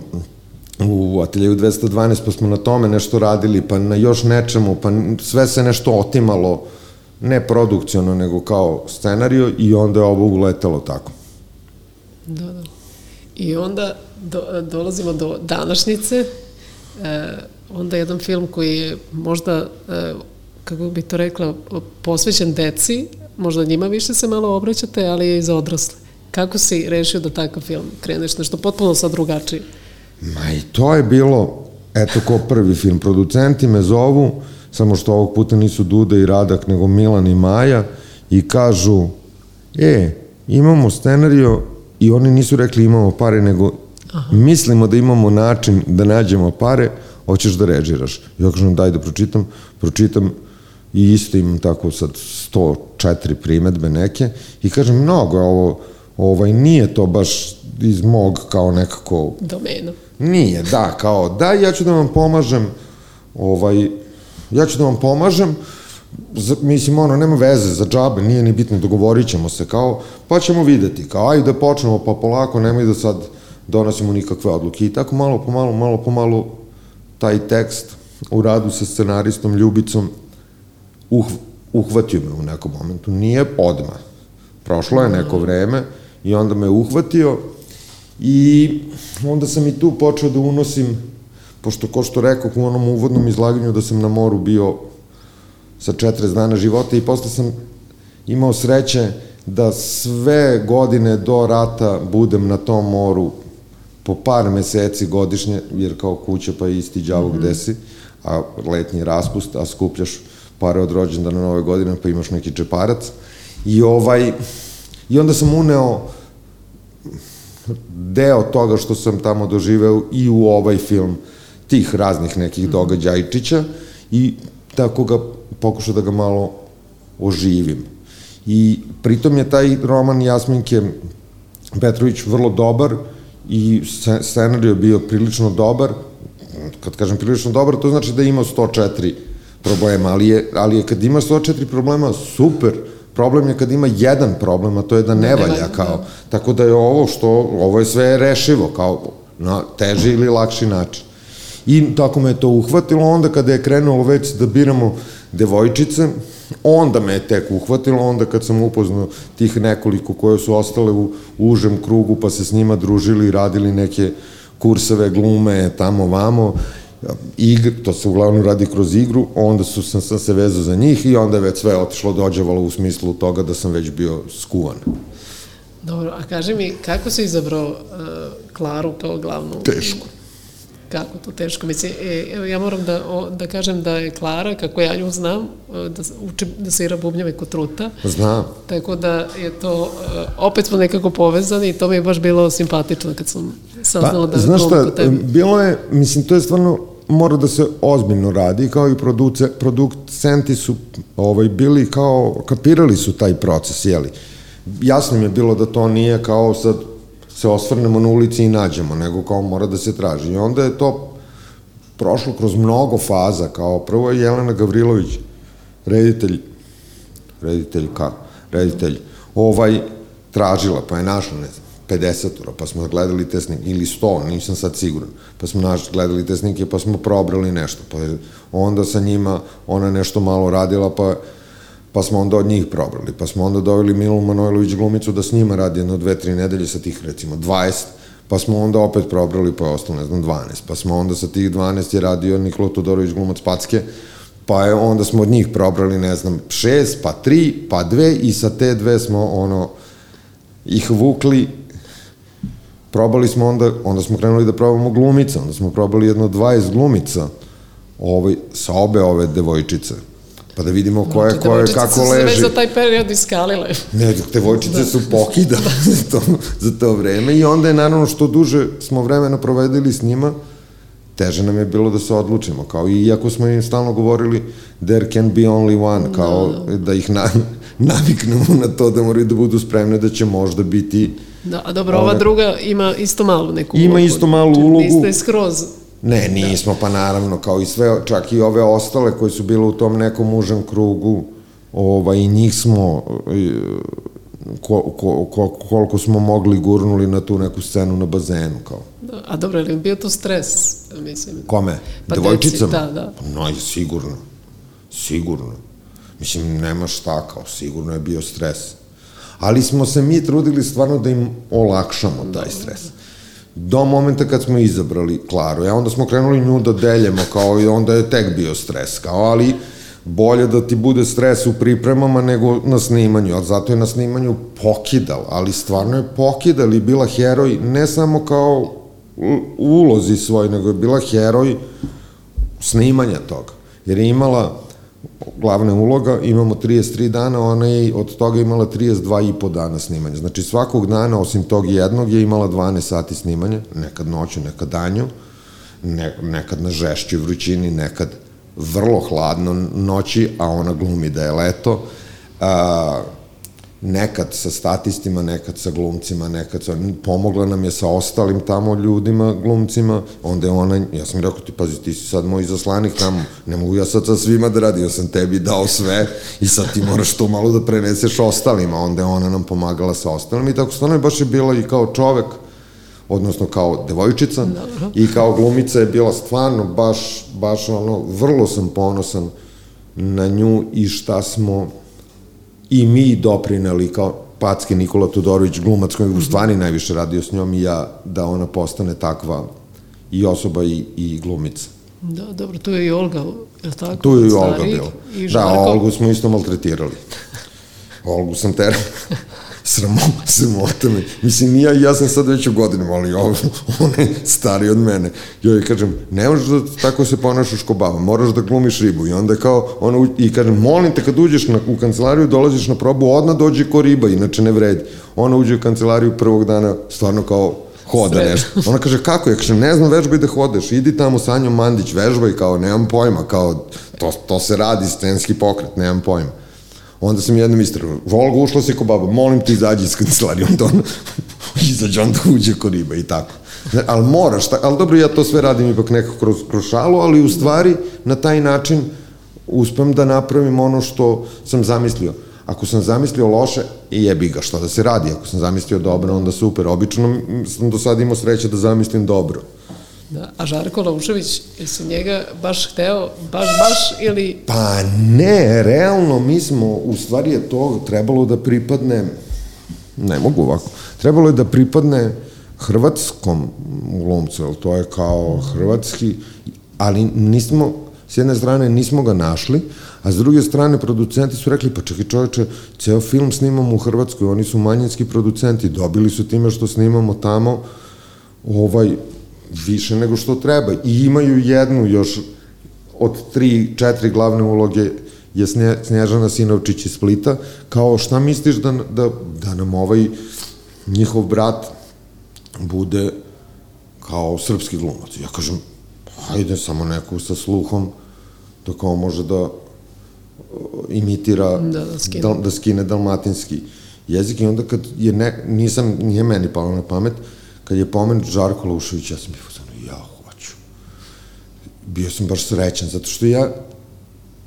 u ateljeju 212, pa smo na tome nešto radili, pa na još nečemu, pa sve se nešto otimalo, ne produkciono, nego kao scenario i onda je ovo uletelo tako. Da, da. I onda do, dolazimo do današnjice, E, onda jedan film koji je možda, e, kako bi to rekla, posvećen deci, možda njima više se malo obraćate, ali je i za odrasle. Kako si rešio da takav film kreneš nešto potpuno sad drugačije? Ma i to je bilo, eto ko prvi film, producenti me zovu, samo što ovog puta nisu Duda i Radak, nego Milan i Maja, i kažu, e, imamo scenario i oni nisu rekli imamo pare, nego Aha. mislimo da imamo način da nađemo pare, hoćeš da režiraš. Ja kažem, daj da pročitam, pročitam i isto imam tako sad 104 primetbe neke i kažem, mnogo je ovo, ovaj, nije to baš iz mog kao nekako... Domenu. Nije, da, kao, da, ja ću da vam pomažem, ovaj, ja ću da vam pomažem, za, mislim, ono, nema veze za džabe, nije ni bitno, dogovorit ćemo se, kao, pa ćemo videti, kao, ajde da počnemo, pa polako, nemoj da sad donosimo nikakve odluke. I tako malo po malo, malo po malo, taj tekst u radu sa scenaristom Ljubicom uh, uhvatio me u nekom momentu. Nije odma. Prošlo je neko vreme i onda me uhvatio i onda sam i tu počeo da unosim, pošto ko što rekao u onom uvodnom izlaganju da sam na moru bio sa 40 dana života i posle sam imao sreće da sve godine do rata budem na tom moru po par meseci godišnje, jer kao kuća pa isti džavo mm -hmm. gde si, a letnji raspust, a skupljaš pare od rođendana nove godine, pa imaš neki čeparac. I ovaj, i onda sam uneo deo toga što sam tamo doživeo i u ovaj film tih raznih nekih mhm. događajčića i tako ga pokušao da ga malo oživim. I pritom je taj roman Jasminke Petrović vrlo dobar i scenarij je bio prilično dobar. Kad kažem prilično dobar, to znači da je imao 104 problema, ali je, ali je kad ima 104 problema, super, problem je kad ima jedan problem, a to je da ne valja, kao, da. tako da je ovo što, ovo je sve rešivo, kao, na teži ili lakši način. I tako me je to uhvatilo, onda kada je krenulo već da biramo devojčice, onda me je tek uhvatilo, onda kad sam upoznao tih nekoliko koje su ostale u, u užem krugu, pa se s njima družili, radili neke kurseve, glume, tamo, vamo, igr, to se uglavnom radi kroz igru, onda su, sam, sam se vezao za njih i onda je već sve otišlo dođevalo u smislu toga da sam već bio skuvan. Dobro, a kaži mi, kako si izabrao uh, Klaru kao glavnu? Teško. Kako to teško? Mislim, e, evo ja moram da, o, da kažem da je Klara, kako ja nju znam, e, da, uči, da se ira bubnjave kod truta. Znam. Tako da je to, uh, opet smo nekako povezani i to mi je baš bilo simpatično kad sam saznala pa, da znaš šta, bilo je, mislim, to je stvarno mora da se ozbiljno radi, kao i produce, producenti su ovaj, bili kao, kapirali su taj proces, jeli. Jasno mi je bilo da to nije kao sad se osvrnemo na ulici i nađemo, nego kao mora da se traži. I onda je to prošlo kroz mnogo faza, kao prvo je Jelena Gavrilović, reditelj, reditelj ka, reditelj, ovaj, tražila, pa je našla, ne znam, 50 pa smo gledali te snimke, ili 100, nisam sad siguran, pa smo naš, gledali te snimke, pa smo probrali nešto, pa onda sa njima ona nešto malo radila, pa pa smo onda od njih probrali, pa smo onda doveli Milu Manojlović glumicu da s njima radi jedno dve, tri nedelje sa tih recimo 20, pa smo onda opet probrali, pa je ostalo, ne znam, 12, pa smo onda sa tih 12 je radio Nikola Todorović glumac Packe, pa je onda smo od njih probrali, ne znam, šest, pa tri, pa dve i sa te dve smo ono, ih vukli probali smo onda, onda smo krenuli da probamo glumica, onda smo probali jedno 20 glumica ovaj, sa obe ove devojčice. Pa da vidimo ko je, ko je, kako leži. Devojčice su za taj period iskalile. Ne, devojčice da. su pokidale [LAUGHS] za to, za to vreme i onda je naravno što duže smo vremena provedili s njima, teže nam je bilo da se odlučimo, kao i iako smo im stalno govorili there can be only one, kao da, da. da ih na, [LAUGHS] naviknemo na to da moraju da budu spremne da će možda biti Da, a dobro, ova druga ima isto malu neku ulogu. Ima isto malu ulogu. Niste skroz Ne, nismo, da. pa naravno, kao i sve, čak i ove ostale koje su bile u tom nekom užem krugu, ovaj, i njih smo, ko, ko, ko, koliko smo mogli gurnuli na tu neku scenu na bazenu, kao. Da, a dobro, je bio to stres, mislim? Kome? Pa Devojčicama? Da, da. No, sigurno. Sigurno. Mislim, nema šta, kao, sigurno je bio stres ali smo se mi trudili stvarno da im olakšamo taj stres. do momenta kad smo izabrali Klaru. Ja onda smo krenuli nju da deljemo, kao i onda je tek bio stres, kao, ali bolje da ti bude stres u pripremama nego na snimanju, ali zato je na snimanju pokidal, ali stvarno je pokidal i bila heroj ne samo kao u ulozi svoj, nego je bila heroj snimanja toga. Jer je imala glavna uloga, imamo 33 dana, ona je od toga imala 32 i po dana snimanja. Znači svakog dana, osim tog jednog, je imala 12 sati snimanja, nekad noću, nekad danju, ne, nekad na žešćoj vrućini, nekad vrlo hladno noći, a ona glumi da je leto. A, nekad sa statistima, nekad sa glumcima, nekad sa, pomogla nam je sa ostalim tamo ljudima, glumcima, onda je ona, ja sam rekao ti, pazi, ti si sad moj zaslanik tamo, ne mogu ja sad sa svima da radim, ja sam tebi dao sve i sad ti moraš to malo da preneseš ostalima, onda je ona nam pomagala sa ostalim i tako stvarno je baš je bila i kao čovek, odnosno kao devojčica Dobro. i kao glumica je bila stvarno baš, baš ono, vrlo sam ponosan na nju i šta smo i mi doprineli kao Packe Nikola Todorović, glumac koji u stvari najviše radio s njom i ja, da ona postane takva i osoba i, i glumica. Da, dobro, tu je i Olga, je li tako? Tu je i Olga bila. I Da. Olgu smo isto maltretirali. Olgu sam terao. [LAUGHS] Sramo, [LAUGHS] sramota me. Mislim, ja, ja sam sad već u godinama, ali on, [LAUGHS] on je stari od mene. Joj kažem, ne možeš da tako se ponašaš ko baba, moraš da glumiš ribu. I onda je kao, ona, u- i kažem, molim te kad uđeš na, u kancelariju, dolaziš na probu, odmah dođe ko riba, inače ne vredi. Ona uđe u kancelariju prvog dana, stvarno kao hoda Sred. nešto. Ona kaže, kako? Ja kažem, ne znam, vežbaj da hodeš, idi tamo sa Anjom Mandić, vežbaj, kao, nemam pojma, kao, to, to se radi, scenski pokret, nemam pojma. Onda sam jednom istrao, Volga ušla si ko baba, molim ti izađi iz kancelarije, onda on [LAUGHS] izađe, onda uđe ko riba i tako. Ali moraš, ali dobro, ja to sve radim ipak nekako kroz, kroz šalu, ali u stvari na taj način uspem da napravim ono što sam zamislio. Ako sam zamislio loše, jebi ga, šta da se radi. Ako sam zamislio dobro, onda super. Obično mm, sam do sada imao sreće da zamislim dobro. Da, a Žarko Laušević, jesi njega baš hteo, baš, baš ili... Pa ne, realno mi smo, u stvari je to trebalo da pripadne, ne mogu ovako, trebalo je da pripadne hrvatskom glumcu, jer to je kao hrvatski, ali nismo, s jedne strane nismo ga našli, a s druge strane producenti su rekli, pa čekaj čoveče, ceo film snimamo u Hrvatskoj, oni su manjinski producenti, dobili su time što snimamo tamo, ovaj, više nego što treba. I imaju jednu još od tri, četiri glavne uloge je Snje, Snježana Sinovčić iz Splita, kao šta misliš da, da, da nam ovaj njihov brat bude kao srpski glumac. Ja kažem, hajde samo neko sa sluhom da kao može da uh, imitira, Da, da skine. da, da skine dalmatinski jezik i onda kad je ne, nisam, nije meni palo na pamet, kad je pomenut Žarko Lušević, ja sam bio fazonu, ja hoću. Bio sam baš srećan, zato što ja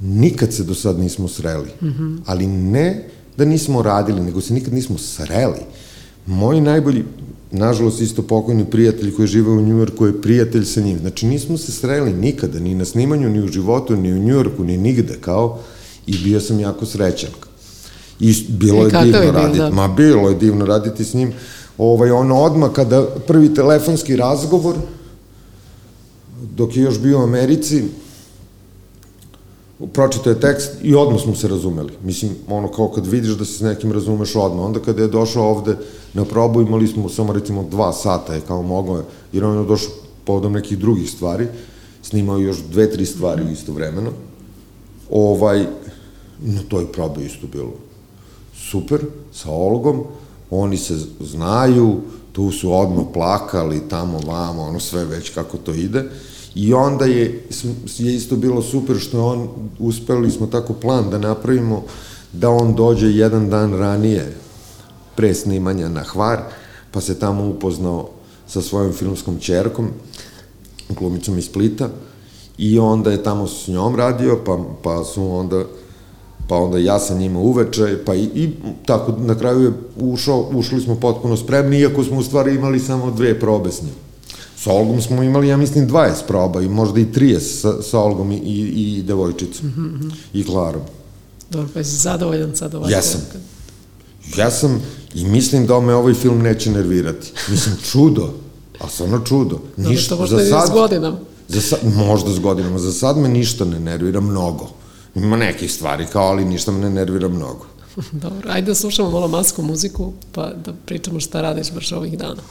nikad se do sad nismo sreli. Mm -hmm. Ali ne da nismo radili, nego se nikad nismo sreli. Moj najbolji, nažalost isto pokojni prijatelj koji žive u Njujorku je prijatelj sa njim. Znači nismo se sreli nikada, ni na snimanju, ni u životu, ni u Njujorku, ni nigde kao i bio sam jako srećan. I bilo I je divno je bio, raditi. da. Ma bilo je divno raditi s njim. Ovaj, ono odmah kada prvi telefonski razgovor, dok je još bio u Americi, pročito je tekst i odmah smo se razumeli. Mislim, ono kao kad vidiš da se s nekim razumeš odmah. Onda kada je došao ovde na probu, imali smo samo recimo dva sata je kao mogao, je, jer on je došao povodom nekih drugih stvari, snimao još dve, tri stvari isto vremeno. Ovaj, na toj probi isto bilo super, sa Olgom, oni se znaju, tu su odmah plakali, tamo, vamo, ono sve već kako to ide. I onda je, je isto bilo super što je on, uspeli smo tako plan da napravimo da on dođe jedan dan ranije pre snimanja na Hvar, pa se tamo upoznao sa svojom filmskom čerkom, glumicom iz Splita, i onda je tamo s njom radio, pa, pa su onda pa onda ja sa njima uveče, pa i, i tako na kraju je ušao, ušli smo potpuno spremni, iako smo u stvari imali samo dve probe s njim. Sa Olgom smo imali, ja mislim, 20 proba i možda i 30 sa, sa Olgom i, i, i devojčicom mm -hmm. i Klarom. Dobro, pa si zadovoljan sad ovaj Jesam. Jesam i mislim da me ovaj film neće nervirati. Mislim, čudo, a stvarno čudo. Ništa, Dobro, što možda za sad, s godinama. Za sad, možda s godinama, za sad me ništa ne nervira mnogo. Ima nekih stvari kao, ali ništa me ne nervira mnogo. [LAUGHS] Dobro, ajde da slušamo malo masku muziku, pa da pričamo šta radiš baš ovih dana.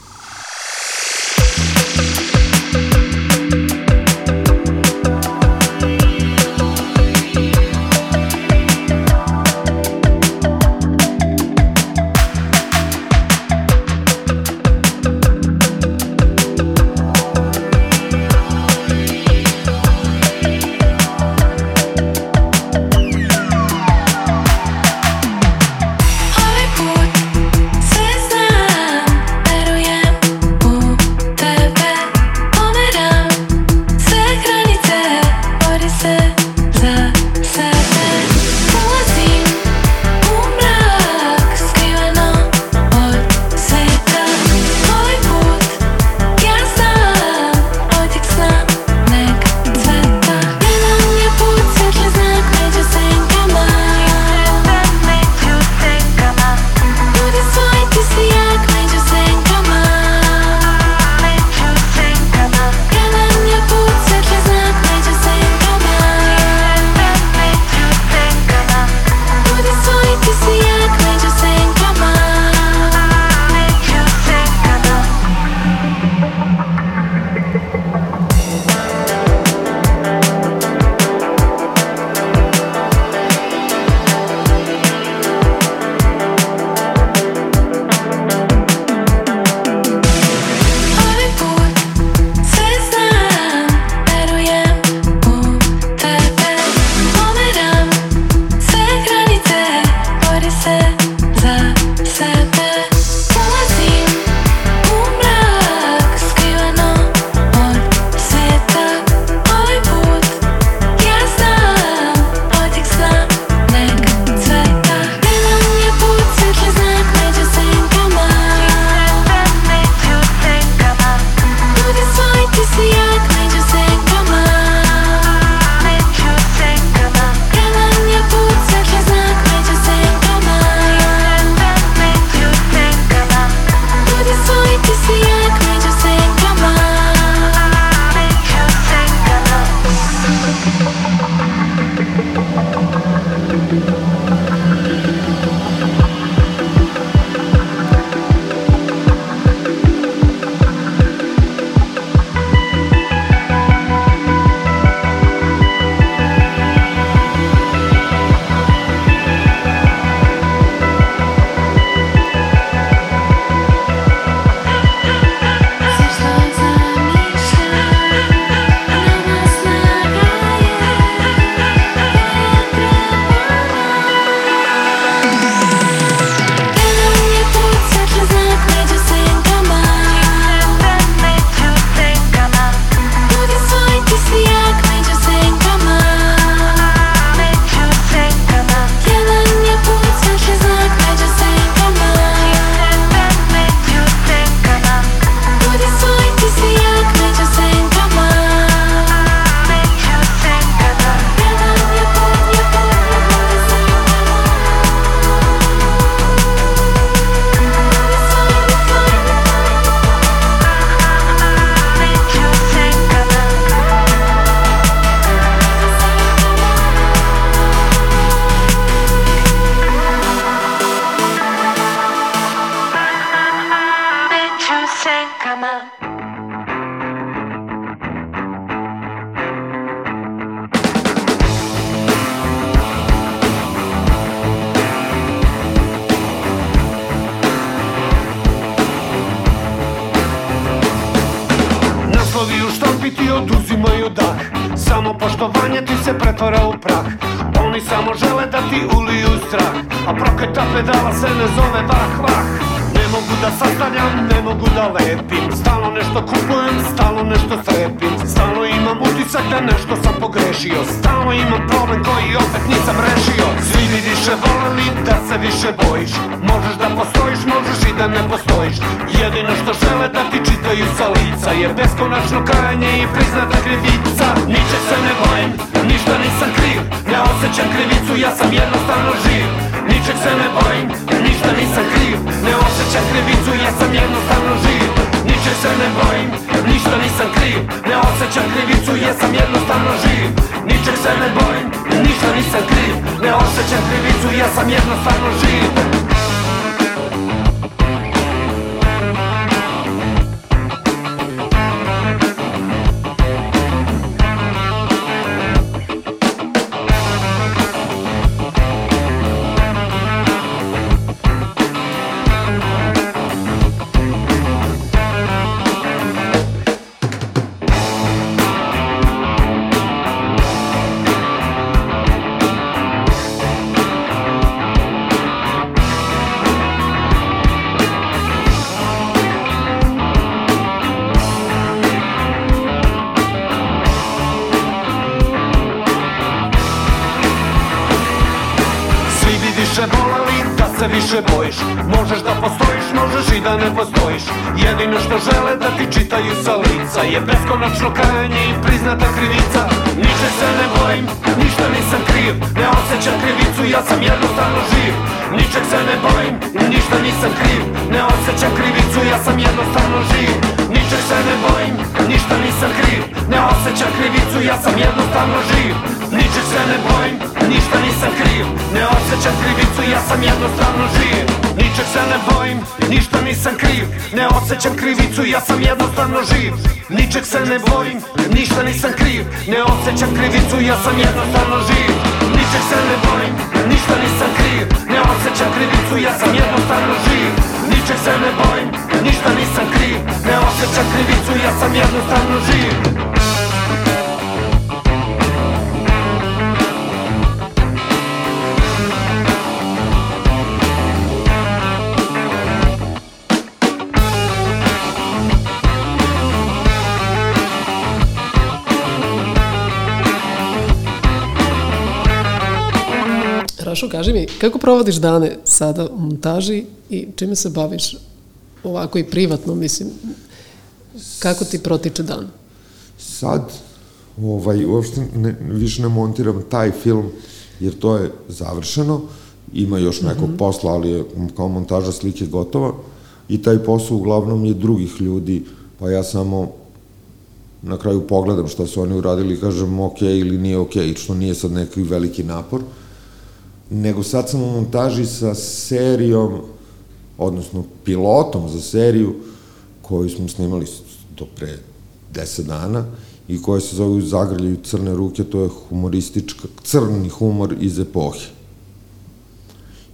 Više bojiš. Možeš da postojiš, možeš i da ne postojiš. Jedino što žele da ti čitaju sa lica Je beskonačno kajanje i priznata krivica. Ničeg se ne bojim, ništa nisam kriv Ne osjećam krivicu, ja sam jednostavno živ. Ničeg se ne bojim, ništa nisam kriv Ne osjećam krivicu, ja sam jednostavno živ. Ničeg se ne bojim, ništa nisam kriv Ne osjećam krivicu, ja sam jednostavno živ. Ničeg se ne bojim, ništa nisam kriv Ne osjećam krivicu, ja sam jednostavno živ Ničeg se ne bojim, ništa nisam kriv. Ne osjećam krivicu, ja sam jednostavno živ. Ničeg se ne bojim, ništa nisam kriv. Ne osjećam krivicu, ja sam jednostavno živ. Ničeg se ne bojim, ništa nisam kriv. Ne osjećam krivicu, ja sam jednostavno živ. Ničeg se ne bojim, ništa nisam kriv. Ne osjećam krivicu, ja sam jednostavno živ Rašo, kaži mi, kako provodiš dane sada u montaži i čime se baviš ovako i privatno, mislim, kako ti protiče dan? Sad, ovaj, uopšte ne, više ne montiram taj film, jer to je završeno, ima još nekog Mhm. posla, ali je kao montaža slike gotova i taj posao uglavnom je drugih ljudi, pa ja samo na kraju pogledam šta su oni uradili i kažem ok ili nije ok, što nije sad neki veliki napor, nego sad sam u montaži sa serijom, odnosno pilotom za seriju koju smo snimali do pre 10 dana i koja se zove Zagrljaju crne ruke, to je humoristička, crni humor iz epohe.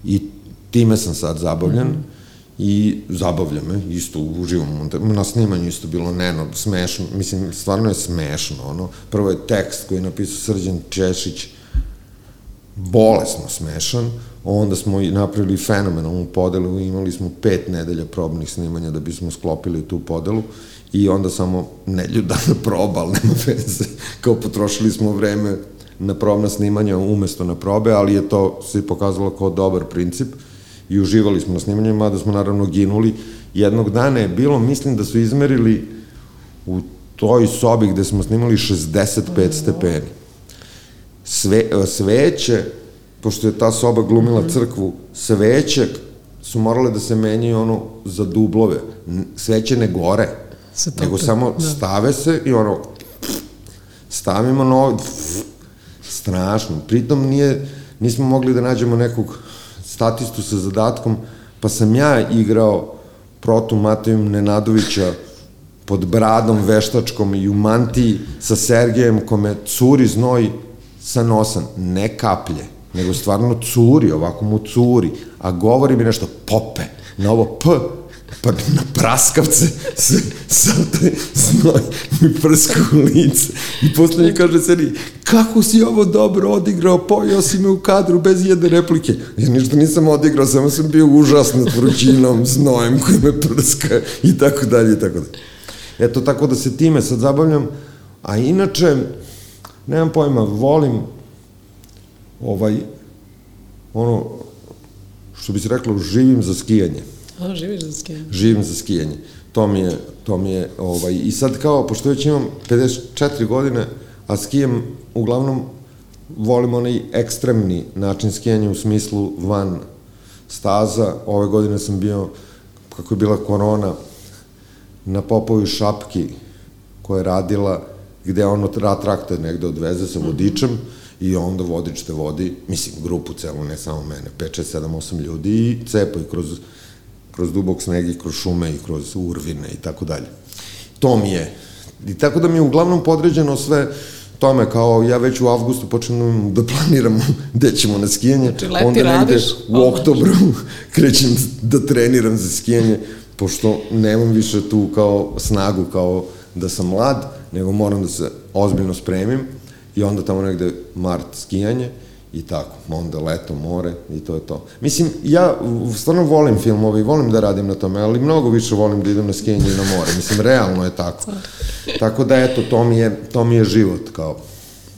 I time sam sad zabavljen i zabavlja me, isto uživam. Na snimanju isto bilo neno, smešno, mislim, stvarno je smešno, ono. Prvo je tekst koji je napisao Srđan Češić, bolesno smešan, onda smo i napravili fenomenalnu podelu, imali smo pet nedelja probnih snimanja da bismo sklopili tu podelu i onda samo nedelju dana [LAUGHS] proba, ali nema veze, kao potrošili smo vreme na probna snimanja umesto na probe, ali je to se pokazalo kao dobar princip i uživali smo na snimanju, mada smo naravno ginuli. Jednog dana je bilo, mislim da su izmerili u toj sobi gde smo snimali 65 stepeni sve, e, sveće, pošto je ta soba glumila crkvu, sveće su morale da se menjaju ono za dublove. Sveće ne gore, Se tope, nego samo da. stave se i ono stavimo novo strašno. Pritom nije, nismo mogli da nađemo nekog statistu sa zadatkom, pa sam ja igrao protu Matejom Nenadovića pod bradom veštačkom i u mantiji sa Sergejem kome curi znoj sa nosa, ne kaplje, nego stvarno curi, ovako mu curi, a govori mi nešto pope, na ovo p, pa na praskavce sav taj znoj mi prska u lice. I posle mi kaže seri, kako si ovo dobro odigrao, pojao si me u kadru bez jedne replike. Ja ništa nisam odigrao, samo sam bio užasnat vrućinom, znojem koji me prska i tako dalje i tako dalje. Eto, tako da se time sad zabavljam, a inače, nemam pojma, volim ovaj, ono, što bi se reklo, živim za skijanje A, živiš za skijanje? živim za skijanje. To mi je, to mi je, ovaj, i sad kao, pošto već imam 54 godine, a skijem uglavnom volim onaj ekstremni način skijanja u smislu van staza. Ove godine sam bio, kako je bila korona, na Popovoj šapki koja je radila, gde ono tra traktor negde odveze sa vodičem i onda vodič te vodi, mislim, grupu celu, ne samo mene, 5, 6, 7, 8 ljudi i cepa i kroz, kroz dubok sneg i kroz šume i kroz urvine i tako dalje. To mi je. I tako da mi je uglavnom podređeno sve tome, kao ja već u avgustu počnem da planiram [LAUGHS] gde ćemo na skijanje, Znači, onda negde radiš, u oktobru [LAUGHS] krećem da treniram za skijanje, pošto nemam više tu kao snagu kao da sam mlad, nego moram da se ozbiljno spremim i onda tamo negde mart skijanje i tako, onda leto, more i to je to. Mislim, ja stvarno volim filmove i volim da radim na tome, ali mnogo više volim da idem na skijanje i na more. Mislim, realno je tako. Tako da, eto, to mi je, to mi je život, kao.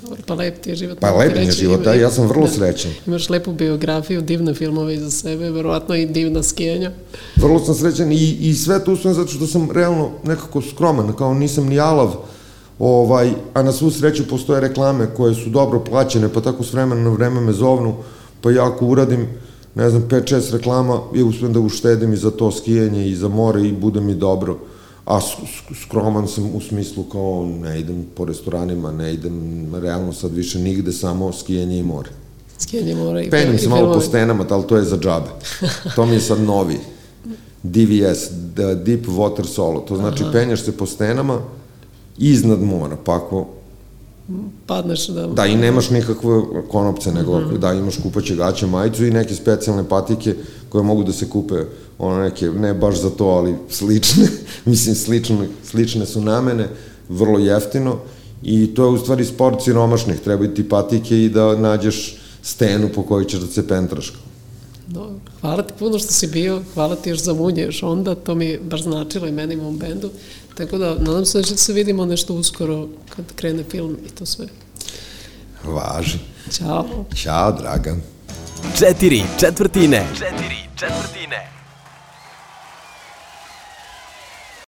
Dobro, pa lep ti je život. Pa ti lep mi je život, da, ja sam vrlo da. srećan. Imaš lepu biografiju, divne filmove iza sebe, verovatno i divna skijanja. Vrlo sam srećan i, i sve to uspijem zato što sam realno nekako skroman, kao nisam ni alav, ovaj, a na svu sreću postoje reklame koje su dobro plaćene, pa tako s vremena na vreme me zovnu, pa ja ako uradim, ne znam, 5-6 reklama, ja uspijem da uštedim i za to skijanje i za more i bude mi dobro. A skroman sam u smislu kao ne idem po restoranima, ne idem realno sad više nigde, samo skijanje i more. Skijanje mora i, Penjem i se malo po stenama, ali to je za džabe. To mi je sad novi. DVS, Deep Water Solo. To znači Aha. penješ se po stenama iznad mora, pa ako Padneš da... Da, i nemaš nikakve konopce, nego mm. da imaš kupaće gaće, majicu i neke specijalne patike koje mogu da se kupe, ono neke, ne baš za to, ali slične, [LAUGHS] mislim slične, slične su namene, vrlo jeftino i to je u stvari sport siromašnih, trebaju ti patike i da nađeš stenu po kojoj ćeš da se pentraš. No, hvala ti puno što si bio, hvala ti još za munje još onda, to mi baš značilo i meni i mom bendu, tako da nadam se da će se vidimo nešto uskoro kad krene film i to sve. Važi. Ćao! Ćao, Dragan. Četiri četvrtine. Četiri četvrtine.